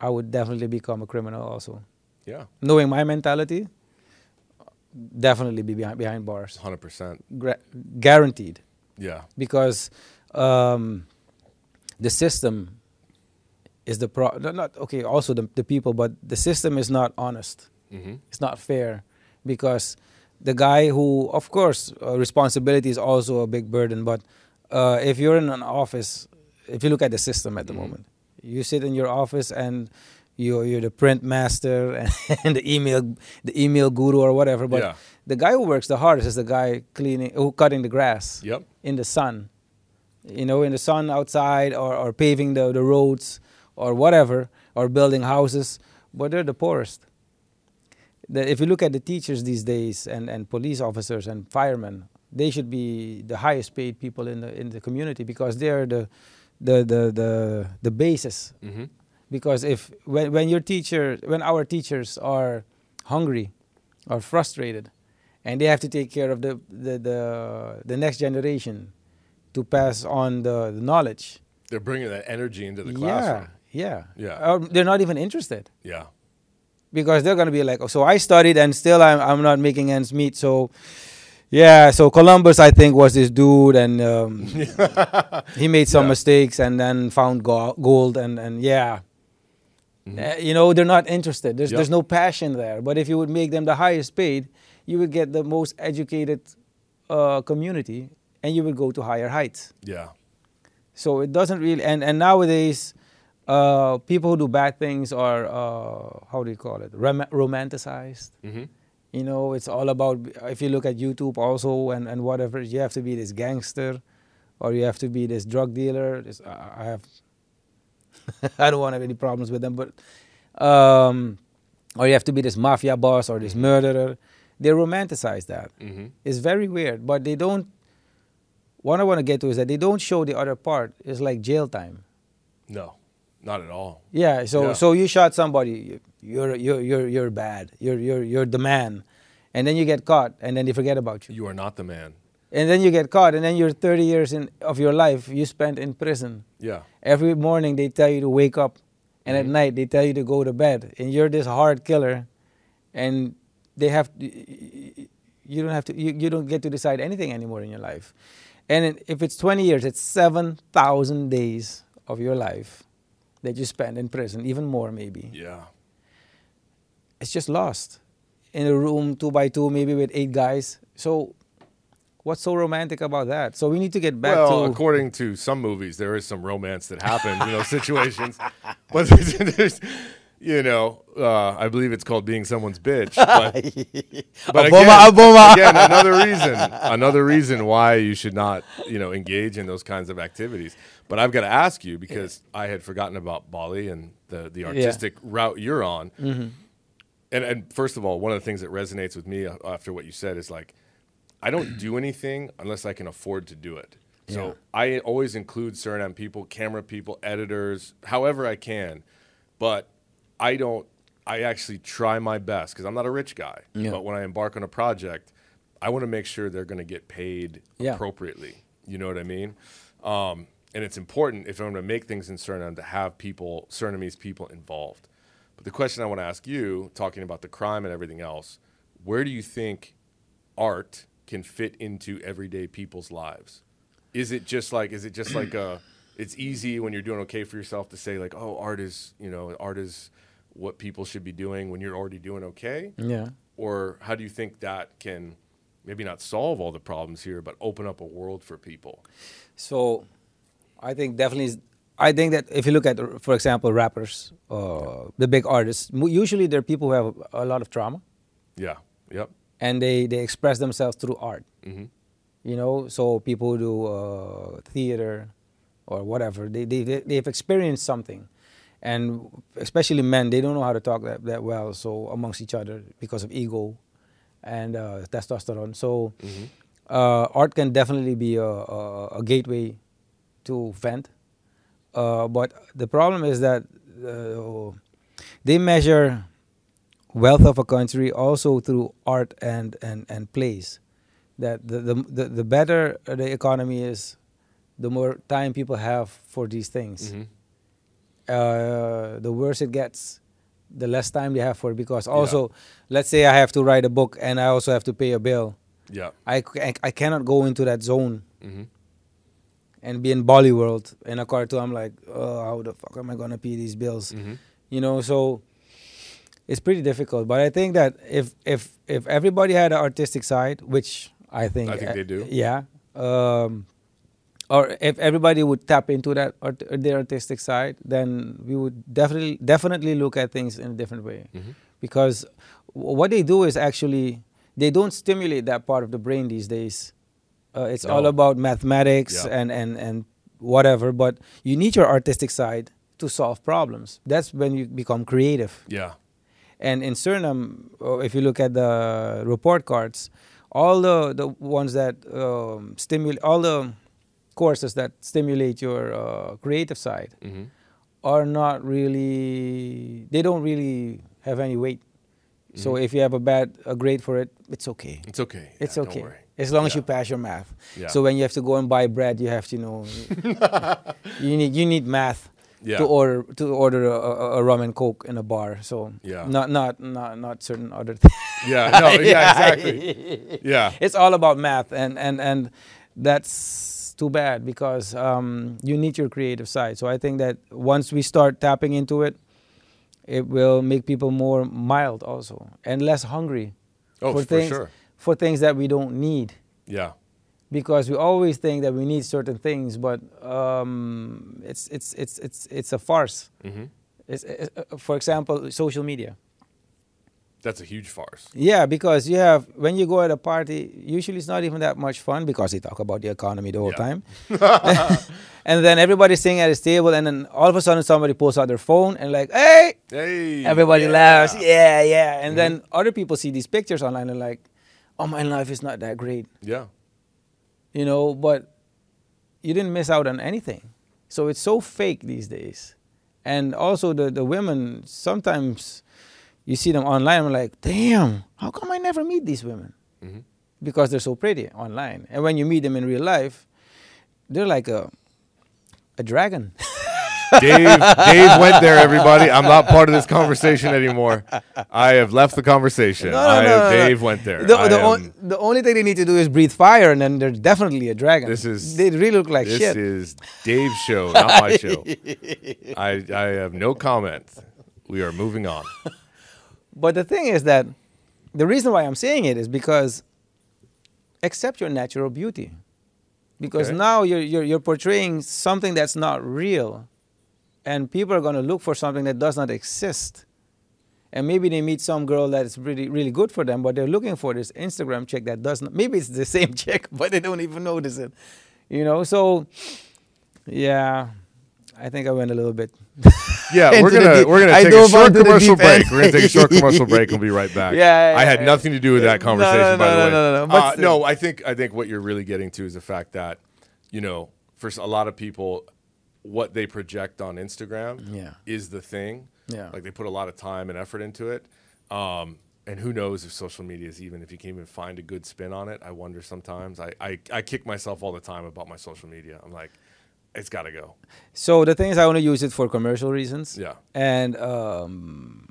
I would definitely become a criminal also. Yeah. Knowing my mentality, definitely be behind, behind bars, Hundred percent. Gra- guaranteed Yeah. because um, the system is the pro not, not okay also the, the people but the system is not honest Mm-hmm. it's not fair because the guy who of course uh, responsibility is also a big burden but uh, if you're in an office if you look at the system at the Mhm. moment you sit in your office and you're, you're the print master and, and the email the email guru or whatever but yeah. the guy who works the hardest is the guy cleaning who cutting the grass Yep. in the sun, you know, in the sun outside or, or paving the, the roads or whatever, or building houses, but they're the poorest. The, if you look at the teachers these days and, and police officers and firemen, they should be the highest paid people in the in the community because they're the the the the, the basis. hmm Because if when when your teacher when our teachers are hungry or frustrated, and they have to take care of the the the, the next generation to pass on the, the knowledge. They're bringing that energy into the classroom. Yeah, yeah, Yeah. Or they're not even interested Yeah. because they're gonna be like, oh, so I studied and still I'm I'm not making ends meet. So yeah, so Columbus I think was this dude and um, he made some Yeah. mistakes and then found go- gold and and yeah. Mhm. Uh, you know they're not interested. There's Yep. there's no passion there. But if you would make them the highest paid, you would get the most educated uh, community, and you would go to higher heights. Yeah. So it doesn't really. And and nowadays, uh, people who do bad things are uh, how do you call it? Rom- romanticized. hmm You know, it's all about. If you look at YouTube also and and whatever, you have to be this gangster, or you have to be this drug dealer. This, I have. I don't want to have any problems with them, but, um, or you have to be this mafia boss or this murderer. They romanticize that. hmm It's very weird, but they don't. What I want to get to is that they don't show the other part. It's like jail time. No, not at all. Yeah. So Yeah. so you shot somebody. You're you're you're you're bad. You're you're you're the man, and then you get caught, and then they forget about you. You are not the man. And then you get caught, and then you're 30 years in, of your life you spent in prison. Yeah. Every morning they tell you to wake up, and at Mhm. night they tell you to go to bed, and you're this hard killer, and they have you don't have to you, you don't get to decide anything anymore in your life, and if it's 20 years, it's 7,000 days of your life that you spend in prison, even more maybe. Yeah. It's just lost in a room two by two, maybe with eight guys. So. What's so romantic about that? So we need to get back well, to according to some movies, there is some romance that happens, you know, situations. But there's, you know, uh, I believe it's called being someone's bitch. But, but Obama, again, Obama. again, another reason, another reason why you should not, you know, engage in those kinds of activities. But I've got to ask you because I had forgotten about Bali and the the artistic route you're on. Mm-hmm. And and first of all, one of the things that resonates with me after what you said is like, I don't do anything unless I can afford to do it. So Yeah. I always include Suriname people, camera people, editors, however I can. But I don't. I actually try my best because I'm not a rich guy. Yeah. But when I embark on a project, I want to make sure they're going to get paid Yeah. appropriately. You know what I mean? Um, and it's important if I'm going to make things in Suriname to have people, Surinamese people involved. But the question I want to ask you, talking about the crime and everything else, where do you think art can fit into everyday people's lives? Is it just like is it just like a it's easy when you're doing okay for yourself to say like, oh, art is, you know, art is what people should be doing when you're already doing okay? yeah. Or how do you think that can maybe not solve all the problems here, but open up a world for people? So, I think definitely. I think that if you look at, for example, rappers, uh, the big artists, usually they're people who have a lot of trauma, Yeah. Yep. and they they express themselves through art. Mm-hmm. You know, so people do uh, theater or whatever, they they they- they've experienced something, and especially men, they don't know how to talk that that well. So amongst each other because of ego and uh, testosterone. So. hmm uh, art can definitely be a, a, a gateway to vent. Uh, but the problem is that uh, they measure wealth of a country also through art and, and, and plays. That the, the, the, the better the economy is, the more time people have for these things. hmm Uh, the worse it gets, the less time they have for it. Because also, let's say I have to write a book and I also have to pay a bill. Yeah. I, I- I cannot go into that zone hmm and be in Bolly world in a cartoon. I'm like, oh, how the fuck am I gonna pay these bills? hmm You know, so it's pretty difficult. But I think that if if if everybody had an artistic side, which I think I think uh, they do. yeah, um, or if everybody would tap into that art, their artistic side, then we would definitely definitely look at things in a different way hmm because w- what they do is actually they don't stimulate that part of the brain these days. Uh, it's all about mathematics Yeah. and, and, and whatever, but you need your artistic side to solve problems. That's when you become creative. Yeah. And in Suriname, uh, if you look at the report cards, all the the ones that um, stimulate all the courses that stimulate your uh, creative side hmm are not really they don't really have any weight. So Mhm. if you have a bad a grade for it, it's okay. It's okay. It's Yeah, okay Don't worry. As long as you pass your math. Yeah. So when you have to go and buy bread, you have to know you need you need math yeah. to order to order a, a, a rum and coke in a bar. So Yeah. not not not not certain other things. yeah. No. Yeah. Exactly. Yeah. It's all about math, and and and that's too bad because um, you need your creative side. So I think that once we start tapping into it, it will make people more mild also and less hungry Oh, for for, sure. For things that we don't need. Yeah. Because we always think that we need certain things, but um, it's it's it's it's it's a farce. hmm It's, it's, uh, for example, social media. That's a huge farce. Yeah, because you have when you go at a party, usually it's not even that much fun because they talk about the economy the whole Yeah. time. and then everybody's sitting at his table, and then all of a sudden somebody pulls out their phone and like, hey, Hey. everybody yeah. laughs, yeah, yeah. And Mhm. then other people see these pictures online and like, oh, my life is not that great, Yeah. you know. But you didn't miss out on anything. So it's so fake these days. And also the the women sometimes you see them online. I'm like, damn, how come I never meet these women? hmm because they're so pretty online. And when you meet them in real life, they're like a a dragon. Dave, Dave went there. Everybody, I'm not part of this conversation anymore. I have left the conversation. No, no, I no, have, no, no. Dave went there. The, the, on- the only thing they need to do is breathe fire, and then they're definitely a dragon. This is- they really look like this shit. is Dave's show, not my show. I, I have no comment. We are moving on. But the thing is that the reason why I'm saying it is because accept your natural beauty. Because Okay. now you're, you're, you're portraying something that's not real, and people are going to look for something that does not exist. And maybe they meet some girl that's really, really good for them, but they're looking for this Instagram chick that doesn't. Maybe it's the same chick, but they don't even notice it. You know, so yeah, I think I went a little bit. Yeah, we're gonna we're gonna I take a short commercial break. We're gonna take a short commercial break. and We'll be right back. Yeah, yeah, I had yeah. nothing to do with that No, no, conversation, by no, the no, way. no, no, no, Uh, no, I think I think what you're really getting to is the fact that you know, for a lot of people, what they project on Instagram Yeah. is the thing. Yeah. like they put a lot of time and effort into it. Um, and who knows if social media is even if you can even find a good spin on it. I wonder sometimes. I, I, I kick myself all the time about my social media. I'm like, it's got to go. So the thing is, I only use it for commercial reasons. Yeah. And um,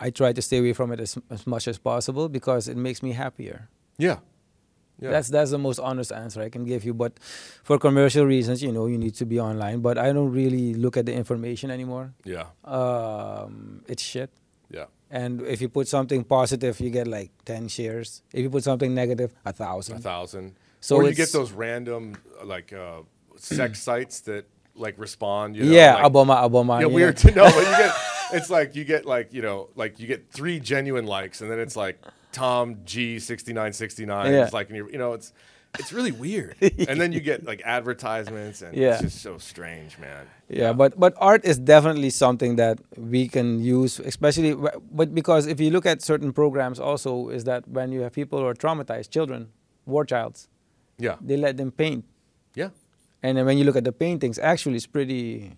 I try to stay away from it as, as much as possible because it makes me happier. Yeah. Yeah. That's that's the most honest answer I can give you. But for commercial reasons, you know, you need to be online. But I don't really look at the information anymore. yeah. Um, it's shit. Yeah. And if you put something positive, you get like ten shares. If you put something negative, a thousand. a thousand. So or you get those random like uh, sex sites that like respond. You know, yeah, like, Obama, Obama. yeah, you know. weird to know. But you get it's like you get like you know like you get three genuine likes, and then it's like Tom G sixty nine sixty nine. Yeah. It's like you know it's it's really weird. and then you get like advertisements, and Yeah. it's just so strange, man. Yeah, but but art is definitely something that we can use, especially. But because if you look at certain programs, also is that when you have people who are traumatized, children, war childs, Yeah, they let them paint, yeah, and then when you look at the paintings, actually, it's pretty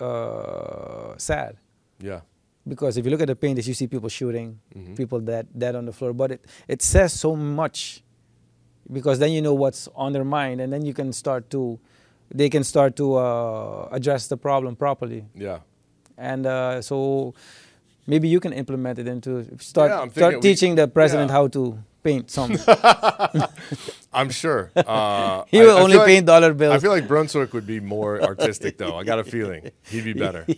uh, sad. yeah, Because if you look at the paintings, you see people shooting, Mhm. people dead, dead on the floor. But it, it says so much, because then you know what's on their mind, and then you can start to, they can start to uh, address the problem properly. yeah. and uh, so maybe you can implement it into start Yeah, start we- teaching the president yeah. how to paint some. I'm sure. Uh, he will I only feel like- paint dollar bills. I feel like Brunswijk would be more artistic, though. I got a feeling he'd be better.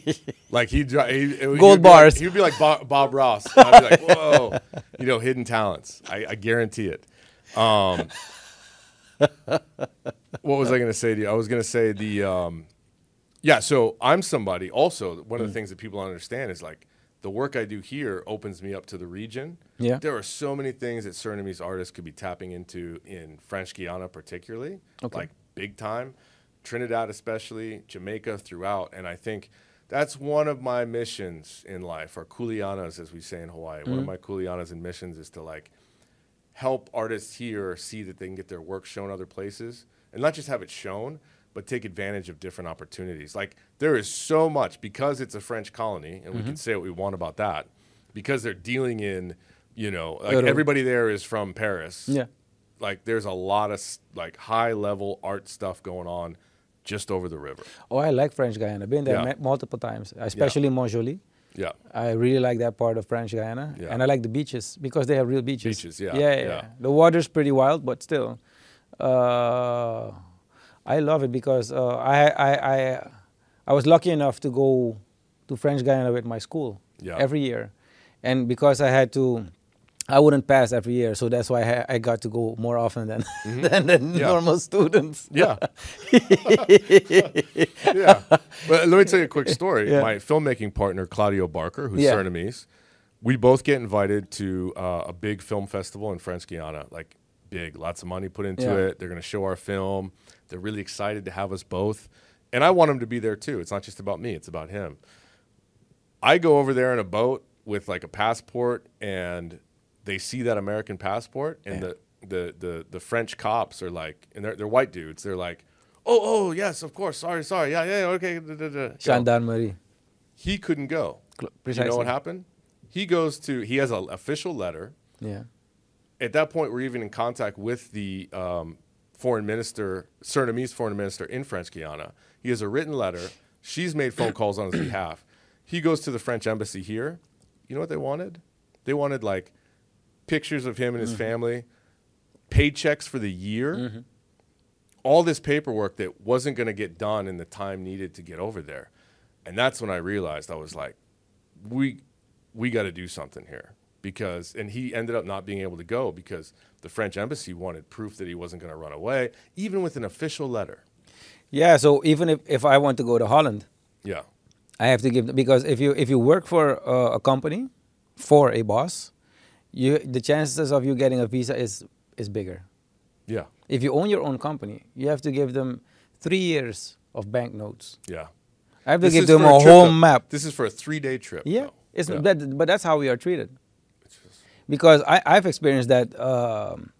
Like he'd, he, Gold he'd be like- bars. he'd be like Bob, Bob Ross. I'd be like, whoa, you know, hidden talents. I, I guarantee it. Um, what was I going to say to you? I was going to say the, um, yeah. So I'm somebody. Also, one Mm. of the things that people don't understand is like the work I do here opens me up to the region. Yeah. There are so many things that Surinamese artists could be tapping into in French Guiana, particularly, Okay. like big time, Trinidad especially, Jamaica throughout, and I think that's one of my missions in life, or kuleanas, as we say in Hawaii. One of mm-hmm. my kuleanas and missions is to like help artists here see that they can get their work shown other places and not just have it shown, but take advantage of different opportunities. Like there is so much because it's a French colony, and we Mm-hmm. can say what we want about that, because they're dealing in, you know, like Europe. everybody there is from Paris. Yeah. Like there's a lot of like high level art stuff going on just over the river. Oh, I like French Guyana. I've Been there Yeah. multiple times, especially Montjoly. Yeah. I really like that part of French Guyana, Yeah. and I like the beaches because they have real beaches. Beaches, yeah, yeah, yeah. yeah. The water's pretty wild, but still, uh, I love it because uh, I, I, I, I was lucky enough to go to French Guyana with my school Yeah. every year, and because I had to. I wouldn't pass every year, so that's why I, got to go more often than than, than Mm-hmm. Yeah. normal students. Yeah. yeah. But let me tell you a quick story. Yeah. My filmmaking partner, Claudio Barker, who's Yeah. Surinamese, we both get invited to uh, a big film festival in French Guiana. Like, big, lots of money put into it. They're going to show our film. They're really excited to have us both. And I want him to be there too. It's not just about me, it's about him. I go over there in a boat with like a passport, and they see that American passport, and the, the, the, the French cops are like, and they're, they're white dudes. They're like, oh, oh, yes, of course. Sorry, sorry. Yeah, yeah, okay. da, da, da." Gendarmerie. He couldn't go. Cl- You know what happened? He goes to, he has an official letter. Yeah. At that point, we're even in contact with the um, foreign minister, Surinamese foreign minister in French Guiana. He has a written letter. She's made phone calls on his behalf. He goes to the French embassy here. You know what they wanted? They wanted like pictures of him and his Mm-hmm. family, paychecks for the year, all this paperwork that wasn't going to get done in the time needed to get over there. And that's when I realized I was like, we we got to do something here because and he ended up not being able to go because the French embassy wanted proof that he wasn't going to run away even with an official letter. Yeah, so even if, if I want to go to Holland, Yeah. I have to give because if you if you work for uh, a company for a boss, you the chances of you getting a visa is is bigger. Yeah. If you own your own company, you have to give them three years of banknotes. Yeah. I have to This give them a whole map. This is for a 3-day trip. Yeah, though. it's Yeah. That, but that's how we are treated. Because I, I've experienced that. Um,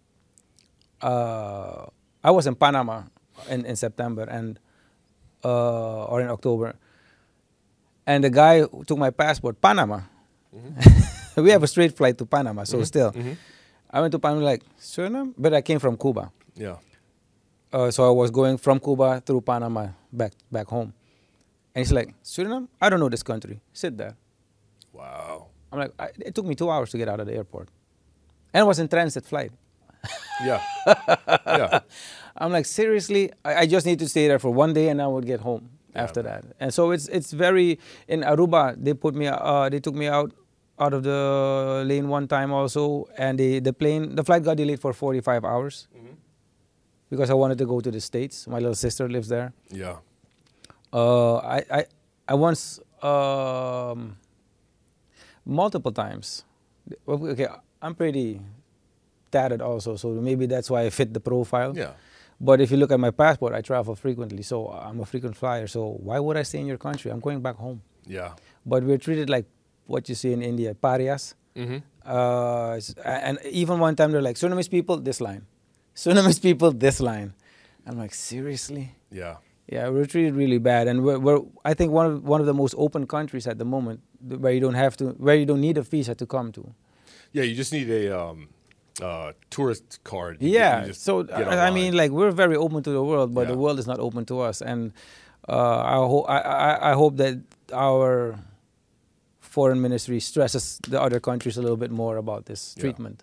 uh, I was in Panama in, in September and uh, or in October, and the guy who took my passport, Panama. Mm-hmm. we have a straight flight to Panama, so still, I went to Panama like Suriname, but I came from Cuba, Yeah. uh, so I was going from Cuba through Panama back back home, and he's like Suriname, I don't know this country, sit there. Wow. I'm like, I, it took me two hours to get out of the airport, and it was in transit flight. Yeah. yeah. I'm like, seriously, I, I just need to stay there for one day, and I would get home after that. And so it's it's very in Aruba. They put me, uh, they took me out out of the lane one time also, and the the plane, the flight got delayed for 45 hours because I wanted to go to the states. My little sister lives there. Yeah. Uh, I, I, I once, um, multiple times. Okay, I'm pretty tatted also, so maybe that's why I fit the profile. Yeah. But if you look at my passport, I travel frequently, so I'm a frequent flyer. So why would I stay in your country? I'm going back home. Yeah. But we're treated like what you see in India, parias. Mm-hmm. Uh, and even one time they're like, Surinamese people, this line. Surinamese people, this line. I'm like, seriously? Yeah. Yeah, we're treated really bad, and we're, we're I think one of one of the most open countries at the moment, where you don't have to, where you don't need a visa to come to. Yeah, you just need a um, uh, tourist card. You- Yeah, so I, I mean, like we're very open to the world, but the world is not open to us, and uh, I, ho- I, I, I hope that our foreign ministry stresses the other countries a little bit more about this Yeah. treatment.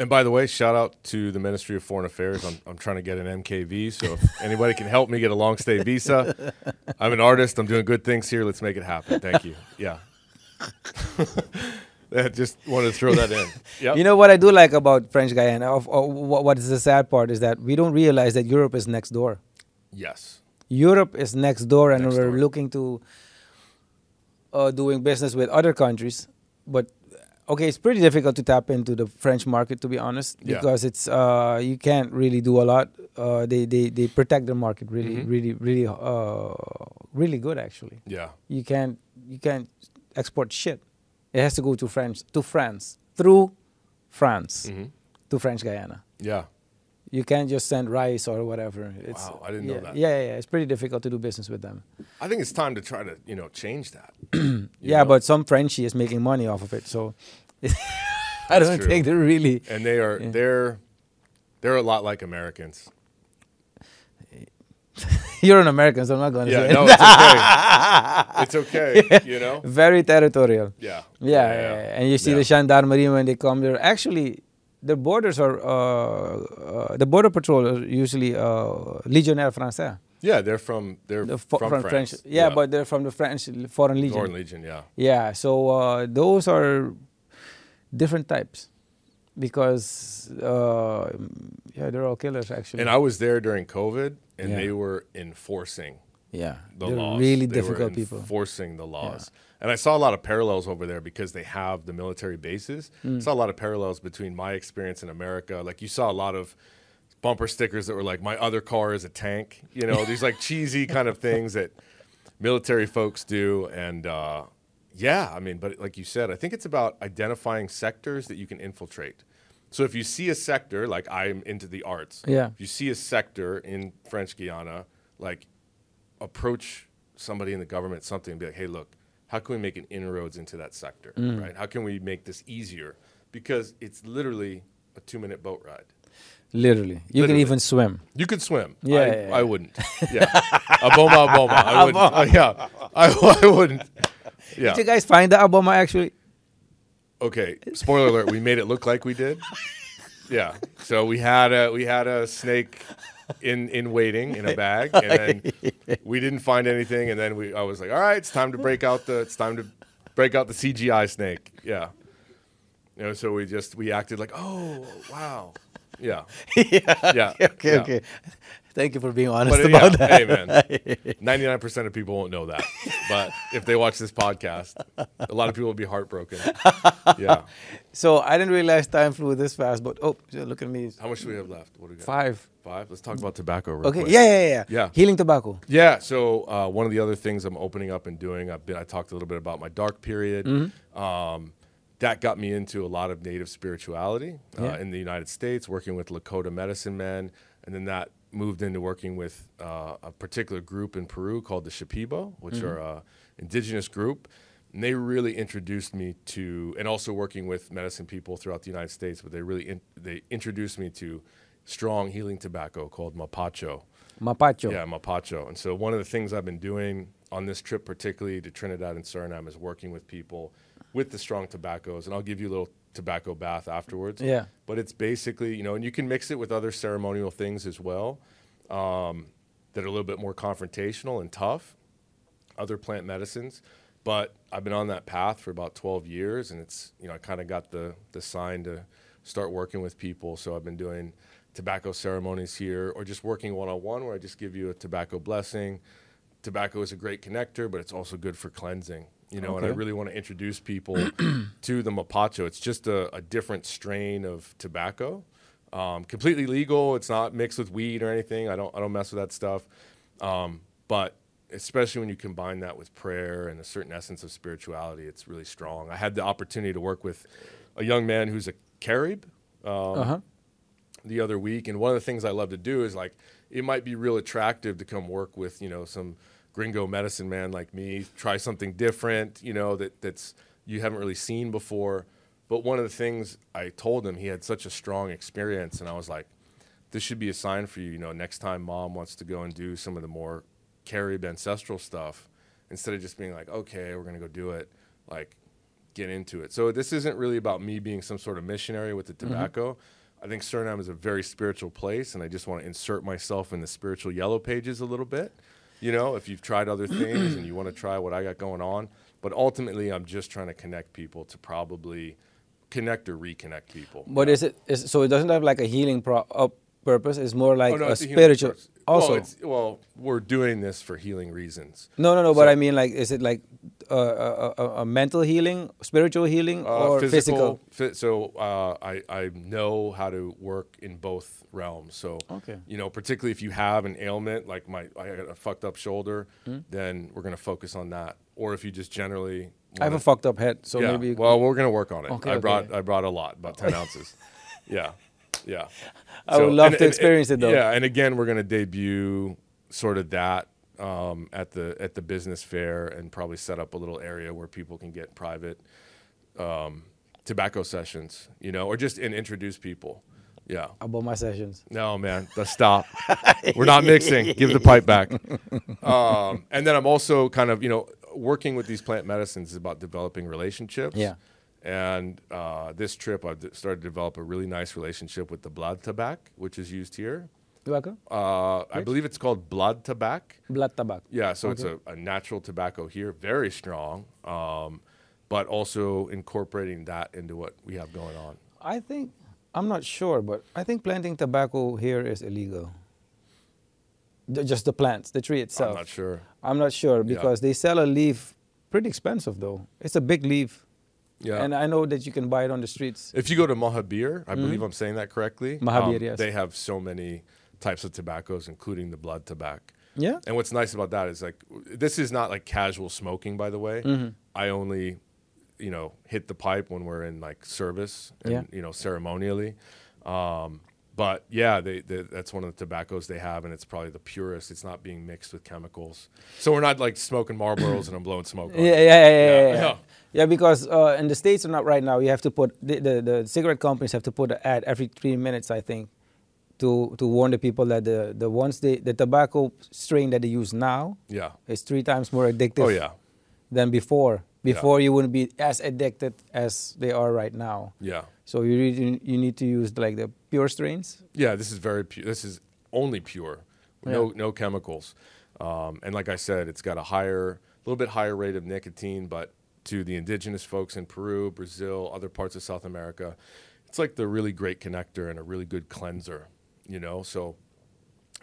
And by the way, shout out to the Ministry of Foreign Affairs. I'm, I'm trying to get an MKV, so if anybody can help me get a long stay visa, I'm an artist. I'm doing good things here. Let's make it happen. Thank you. Yeah. I just wanted to throw that in. Yep. You know what I do like about French Guyana? Of, of, what what is the sad part is that we don't realize that Europe is next door. yes. Europe is next door, and Next we're door. looking to uh, doing business with other countries. But okay, it's pretty difficult to tap into the French market, to be honest, Yeah. because it's uh, you can't really do a lot. Uh, they, they they protect their market really, Mhm. really, really, uh, really good. Actually, Yeah. you can't you can't export shit. It has to go to France to France through France. Mhm. to French Guyana. Yeah. You can't just send rice or whatever. It's, Wow, I didn't know yeah, that. Yeah, yeah, yeah. It's pretty difficult to do business with them. I think it's time to try to, you know, change that. yeah, know? but some Frenchie is making money off of it, so I don't true. think they're really. and they are they're they're a lot like Americans. You're an American, so I'm not going to Yeah, say no, it. it's okay. It's okay, you know? Very territorial. Yeah. Yeah, yeah, yeah. and you see Yeah. the gendarmerie when they come there. Actually, the borders are uh, uh, the border patrol are usually uh, Legionnaire Français. Yeah, they're from they're The fo- from, France. Yeah, but they're from the French Foreign Legion. Foreign Legion, yeah. Yeah, so uh, those are different types because uh, yeah, they're all killers actually. And I was there during COVID and Yeah. they were enforcing yeah, the they're laws. really They were difficult people. Enforcing the laws. And I saw a lot of parallels over there because they have the military bases. Mm. I saw a lot of parallels between my experience in America. Like you saw a lot of bumper stickers that were like, "My other car is a tank." You know, these like cheesy kind of things that military folks do. And uh, yeah, I mean, but like you said, I think it's about identifying sectors that you can infiltrate. So if you see a sector, like I'm into the arts, Yeah. if you see a sector in French Guiana, like approach somebody in the government something and be like, hey, look, how can we make an inroads into that sector, Mm. right? How can we make this easier? Because it's literally a two minute boat ride. Literally, you Literally. can even swim. You could swim. Yeah, I, yeah, yeah. I wouldn't. Yeah. Aboma, Aboma. I wouldn't. Uh, yeah. I, I wouldn't. Yeah. Did you guys find the Aboma actually? Okay. Spoiler alert. We made it look like we did. Yeah. So we had a we had a snake in in waiting in a bag, and then we didn't find anything, and then we I was like, all right, it's time to break out the it's time to break out the CGI snake. Yeah. You know, so we just we acted like, oh wow, yeah, yeah, Okay, yeah. okay. Thank you for being honest But about yeah, that. hey man, ninety nine percent of people won't know that, but if they watch this podcast, a lot of people will be heartbroken. Yeah. So I didn't realize time flew this fast, but oh, look at me. How much do we have left? What do we got? Five. Five. Let's talk about tobacco real Okay. quick. Yeah, yeah, yeah, Yeah. Healing tobacco. Yeah. So uh, one of the other things I'm opening up and doing, I've been, I talked a little bit about my dark period. Mm-hmm. Um, that got me into a lot of native spirituality uh, Yeah. in the United States, working with Lakota medicine men, and then that moved into working with uh, a particular group in Peru called the Shipibo, which Mm-hmm. are a indigenous group. And they really introduced me to, and also working with medicine people throughout the United States, but they really in, they introduced me to strong healing tobacco called mapacho. Mapacho. Yeah, Mapacho. And so one of the things I've been doing on this trip, particularly to Trinidad and Suriname, is working with people with the strong tobaccos. And I'll give you a little tobacco bath afterwards. Yeah. But it's basically, you know, and you can mix it with other ceremonial things as well um, that are a little bit more confrontational and tough, other plant medicines. But I've been on that path for about 12 years, and it's, you know, I kind of got the, the sign to start working with people. So I've been doing tobacco ceremonies here or just working one on one where I just give you a tobacco blessing. Tobacco is a great connector, but it's also good for cleansing. You know, and I really want to introduce people to the mapacho. It's just a, a different strain of tobacco, um, completely legal. It's not mixed with weed or anything. I don't I don't mess with that stuff. Um, but especially when you combine that with prayer and a certain essence of spirituality, it's really strong. I had the opportunity to work with a young man who's a Carib Uh huh. the other week, and one of the things I love to do is like it might be real attractive to come work with you know some gringo medicine man like me, try something different, you know that that's you haven't really seen before. But one of the things I told him, he had such a strong experience, and I was like, this should be a sign for you. You know, next time mom wants to go and do some of the more Carib ancestral stuff, instead of just being like, okay, we're gonna go do it, like get into it. So this isn't really about me being some sort of missionary with the mm-hmm. tobacco. I think Suriname is a very spiritual place, and I just want to insert myself in the spiritual yellow pages a little bit. You know, if you've tried other things and you want to try what I got going on, but ultimately, I'm just trying to connect people to probably connect or reconnect people. But is it is so? It doesn't have like a healing pro- uh, purpose. It's more like Oh, no, a a spiritual. Also, well, well, we're doing this for healing reasons. no, no, no. But I mean, like, is it like uh, a, a, a mental healing, spiritual healing, Uh, or physical? Fi- so uh, I I know how to work in both realms. So Okay. you know, particularly if you have an ailment like my I got a fucked up shoulder, Hmm? then we're gonna focus on that. Or if you just generally I have a fucked up head, so yeah, maybe. Well, we're gonna work on it. Okay, I brought. I brought a lot, about ten ounces. Yeah, Yeah. I would love and- to and- experience it, though. Yeah, and again, we're going to debut sort of that um, at the at the business fair, and probably set up a little area where people can get private um, tobacco sessions, you know, or just and introduce people. Yeah. About my sessions. No, man, let's stop. We're not mixing. Give the pipe back. Um, and then I'm also kind of, you know, working with these plant medicines is about developing relationships. Yeah. And uh, this trip, I've started to develop a really nice relationship with the blood tobacco, which is used here. Uh, I believe it's called blood tobacco. Blood. Yeah, so it's a, a natural tobacco here, very strong, um, but also incorporating that into what we have going on. I think, I'm not sure, but I think planting tobacco here is illegal. Just the plants, the tree itself. I'm not sure. I'm not sure because they sell a leaf pretty expensive though. It's a big leaf. Yeah. And I know that you can buy it on the streets. If you go to Mahabir, I believe I'm saying that correctly. Mahabir, um, yes. They have so many types of tobaccos, including the blood tobacco. Yeah? And what's nice about that is like this is not like casual smoking, by the way. Mm-hmm. I only, you know, hit the pipe when we're in like service and Yeah. you know ceremonially. Um, but yeah, they, they, that's one of the tobaccos they have, and it's probably the purest. It's not being mixed with chemicals, so we're not like smoking Marlboros and I'm blowing smoke. Yeah, yeah, yeah, yeah. Yeah, yeah, yeah. yeah. Yeah, because uh, in the states or not right now, you have to put the, the, the cigarette companies have to put an ad every three minutes, I think, to to warn the people that the the ones they the tobacco strain that they use now Yeah. is three times more addictive Oh yeah. than before. Before you wouldn't be as addicted as they are right now. Yeah. So you really, you need to use like the pure strains. Yeah, this is very pure. This is only pure, no Yeah. no chemicals, um, and like I said, it's got a higher, a little bit higher rate of nicotine. But to the indigenous folks in Peru, Brazil, other parts of South America, it's like the really great connector and a really good cleanser. You know, so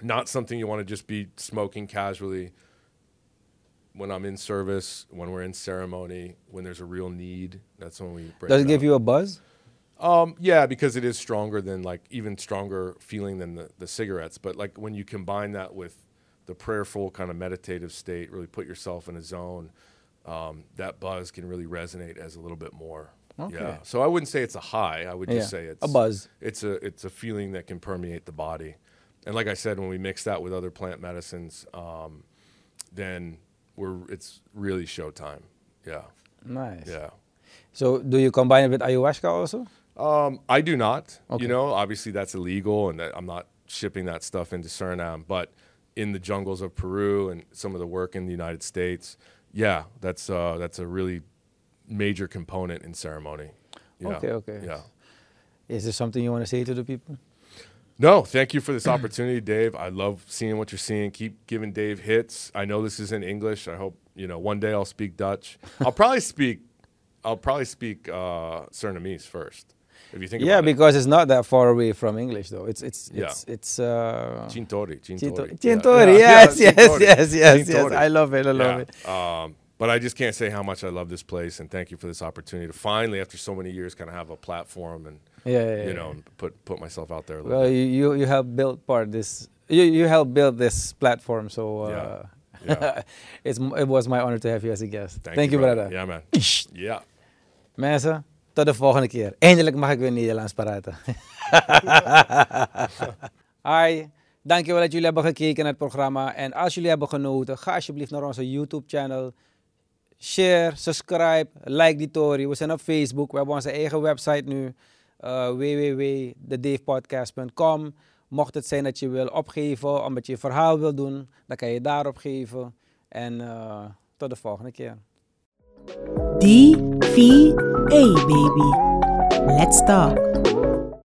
not something you want to just be smoking casually. When I'm in service, when we're in ceremony, when there's a real need, that's when we. Break Does it it give you a buzz? Um, yeah, because it is stronger than like even stronger feeling than the, the cigarettes. But like when you combine that with the prayerful kind of meditative state, really put yourself in a zone, um, that buzz can really resonate as a little bit more. Okay. Yeah. So I wouldn't say it's a high. I would just Yeah, say it's a buzz. It's a it's a feeling that can permeate the body. And like I said, when we mix that with other plant medicines, um, then we're it's really showtime. Yeah. Nice. Yeah. So do you combine it with ayahuasca also? Um, I do not. Okay. You know, obviously that's illegal, and that I'm not shipping that stuff into Suriname. But in the jungles of Peru and some of the work in the United States, yeah, that's uh, that's a really major component in ceremony. Yeah. Okay, okay. Yeah. Is there something you want to say to the people? No, thank you for this opportunity, Dave. I love seeing what you're seeing. Keep giving Dave hits. I know this is in English. I hope you know one day I'll speak Dutch. I'll probably speak. I'll probably speak uh, Surinamese first. If you think Yeah, about it. because it's not that far away from English though. It's it's Yeah. it's it's uh Chintori, Chinto- Chintori. Chintori, Yeah, yes, yeah, yes, Chintori. yes, yes, yes. Chintori. I love it. I love it. Um, but I just can't say how much I love this place, and thank you for this opportunity to finally, after so many years, kind of have a platform and Yeah, yeah, you know put put myself out there a little Well, bit. you you, you helped build part this. You you helped build this platform, so uh, Yeah. It's it was my honor to have you as a guest. Thank, you, brother. Yeah, man. Yeah. Mensen, tot de volgende keer. Eindelijk mag ik weer Nederlands praten. Hi, dankjewel dat jullie hebben gekeken naar het programma. En als jullie hebben genoten, ga alsjeblieft naar onze YouTube-channel. Share, subscribe, like die Tory. We zijn op Facebook. We hebben onze eigen website nu. uh, Mocht het zijn dat je wil opgeven, omdat je een verhaal wil doen, dan kan je daarop geven. En uh, tot de volgende keer. DVA, baby. Let's talk.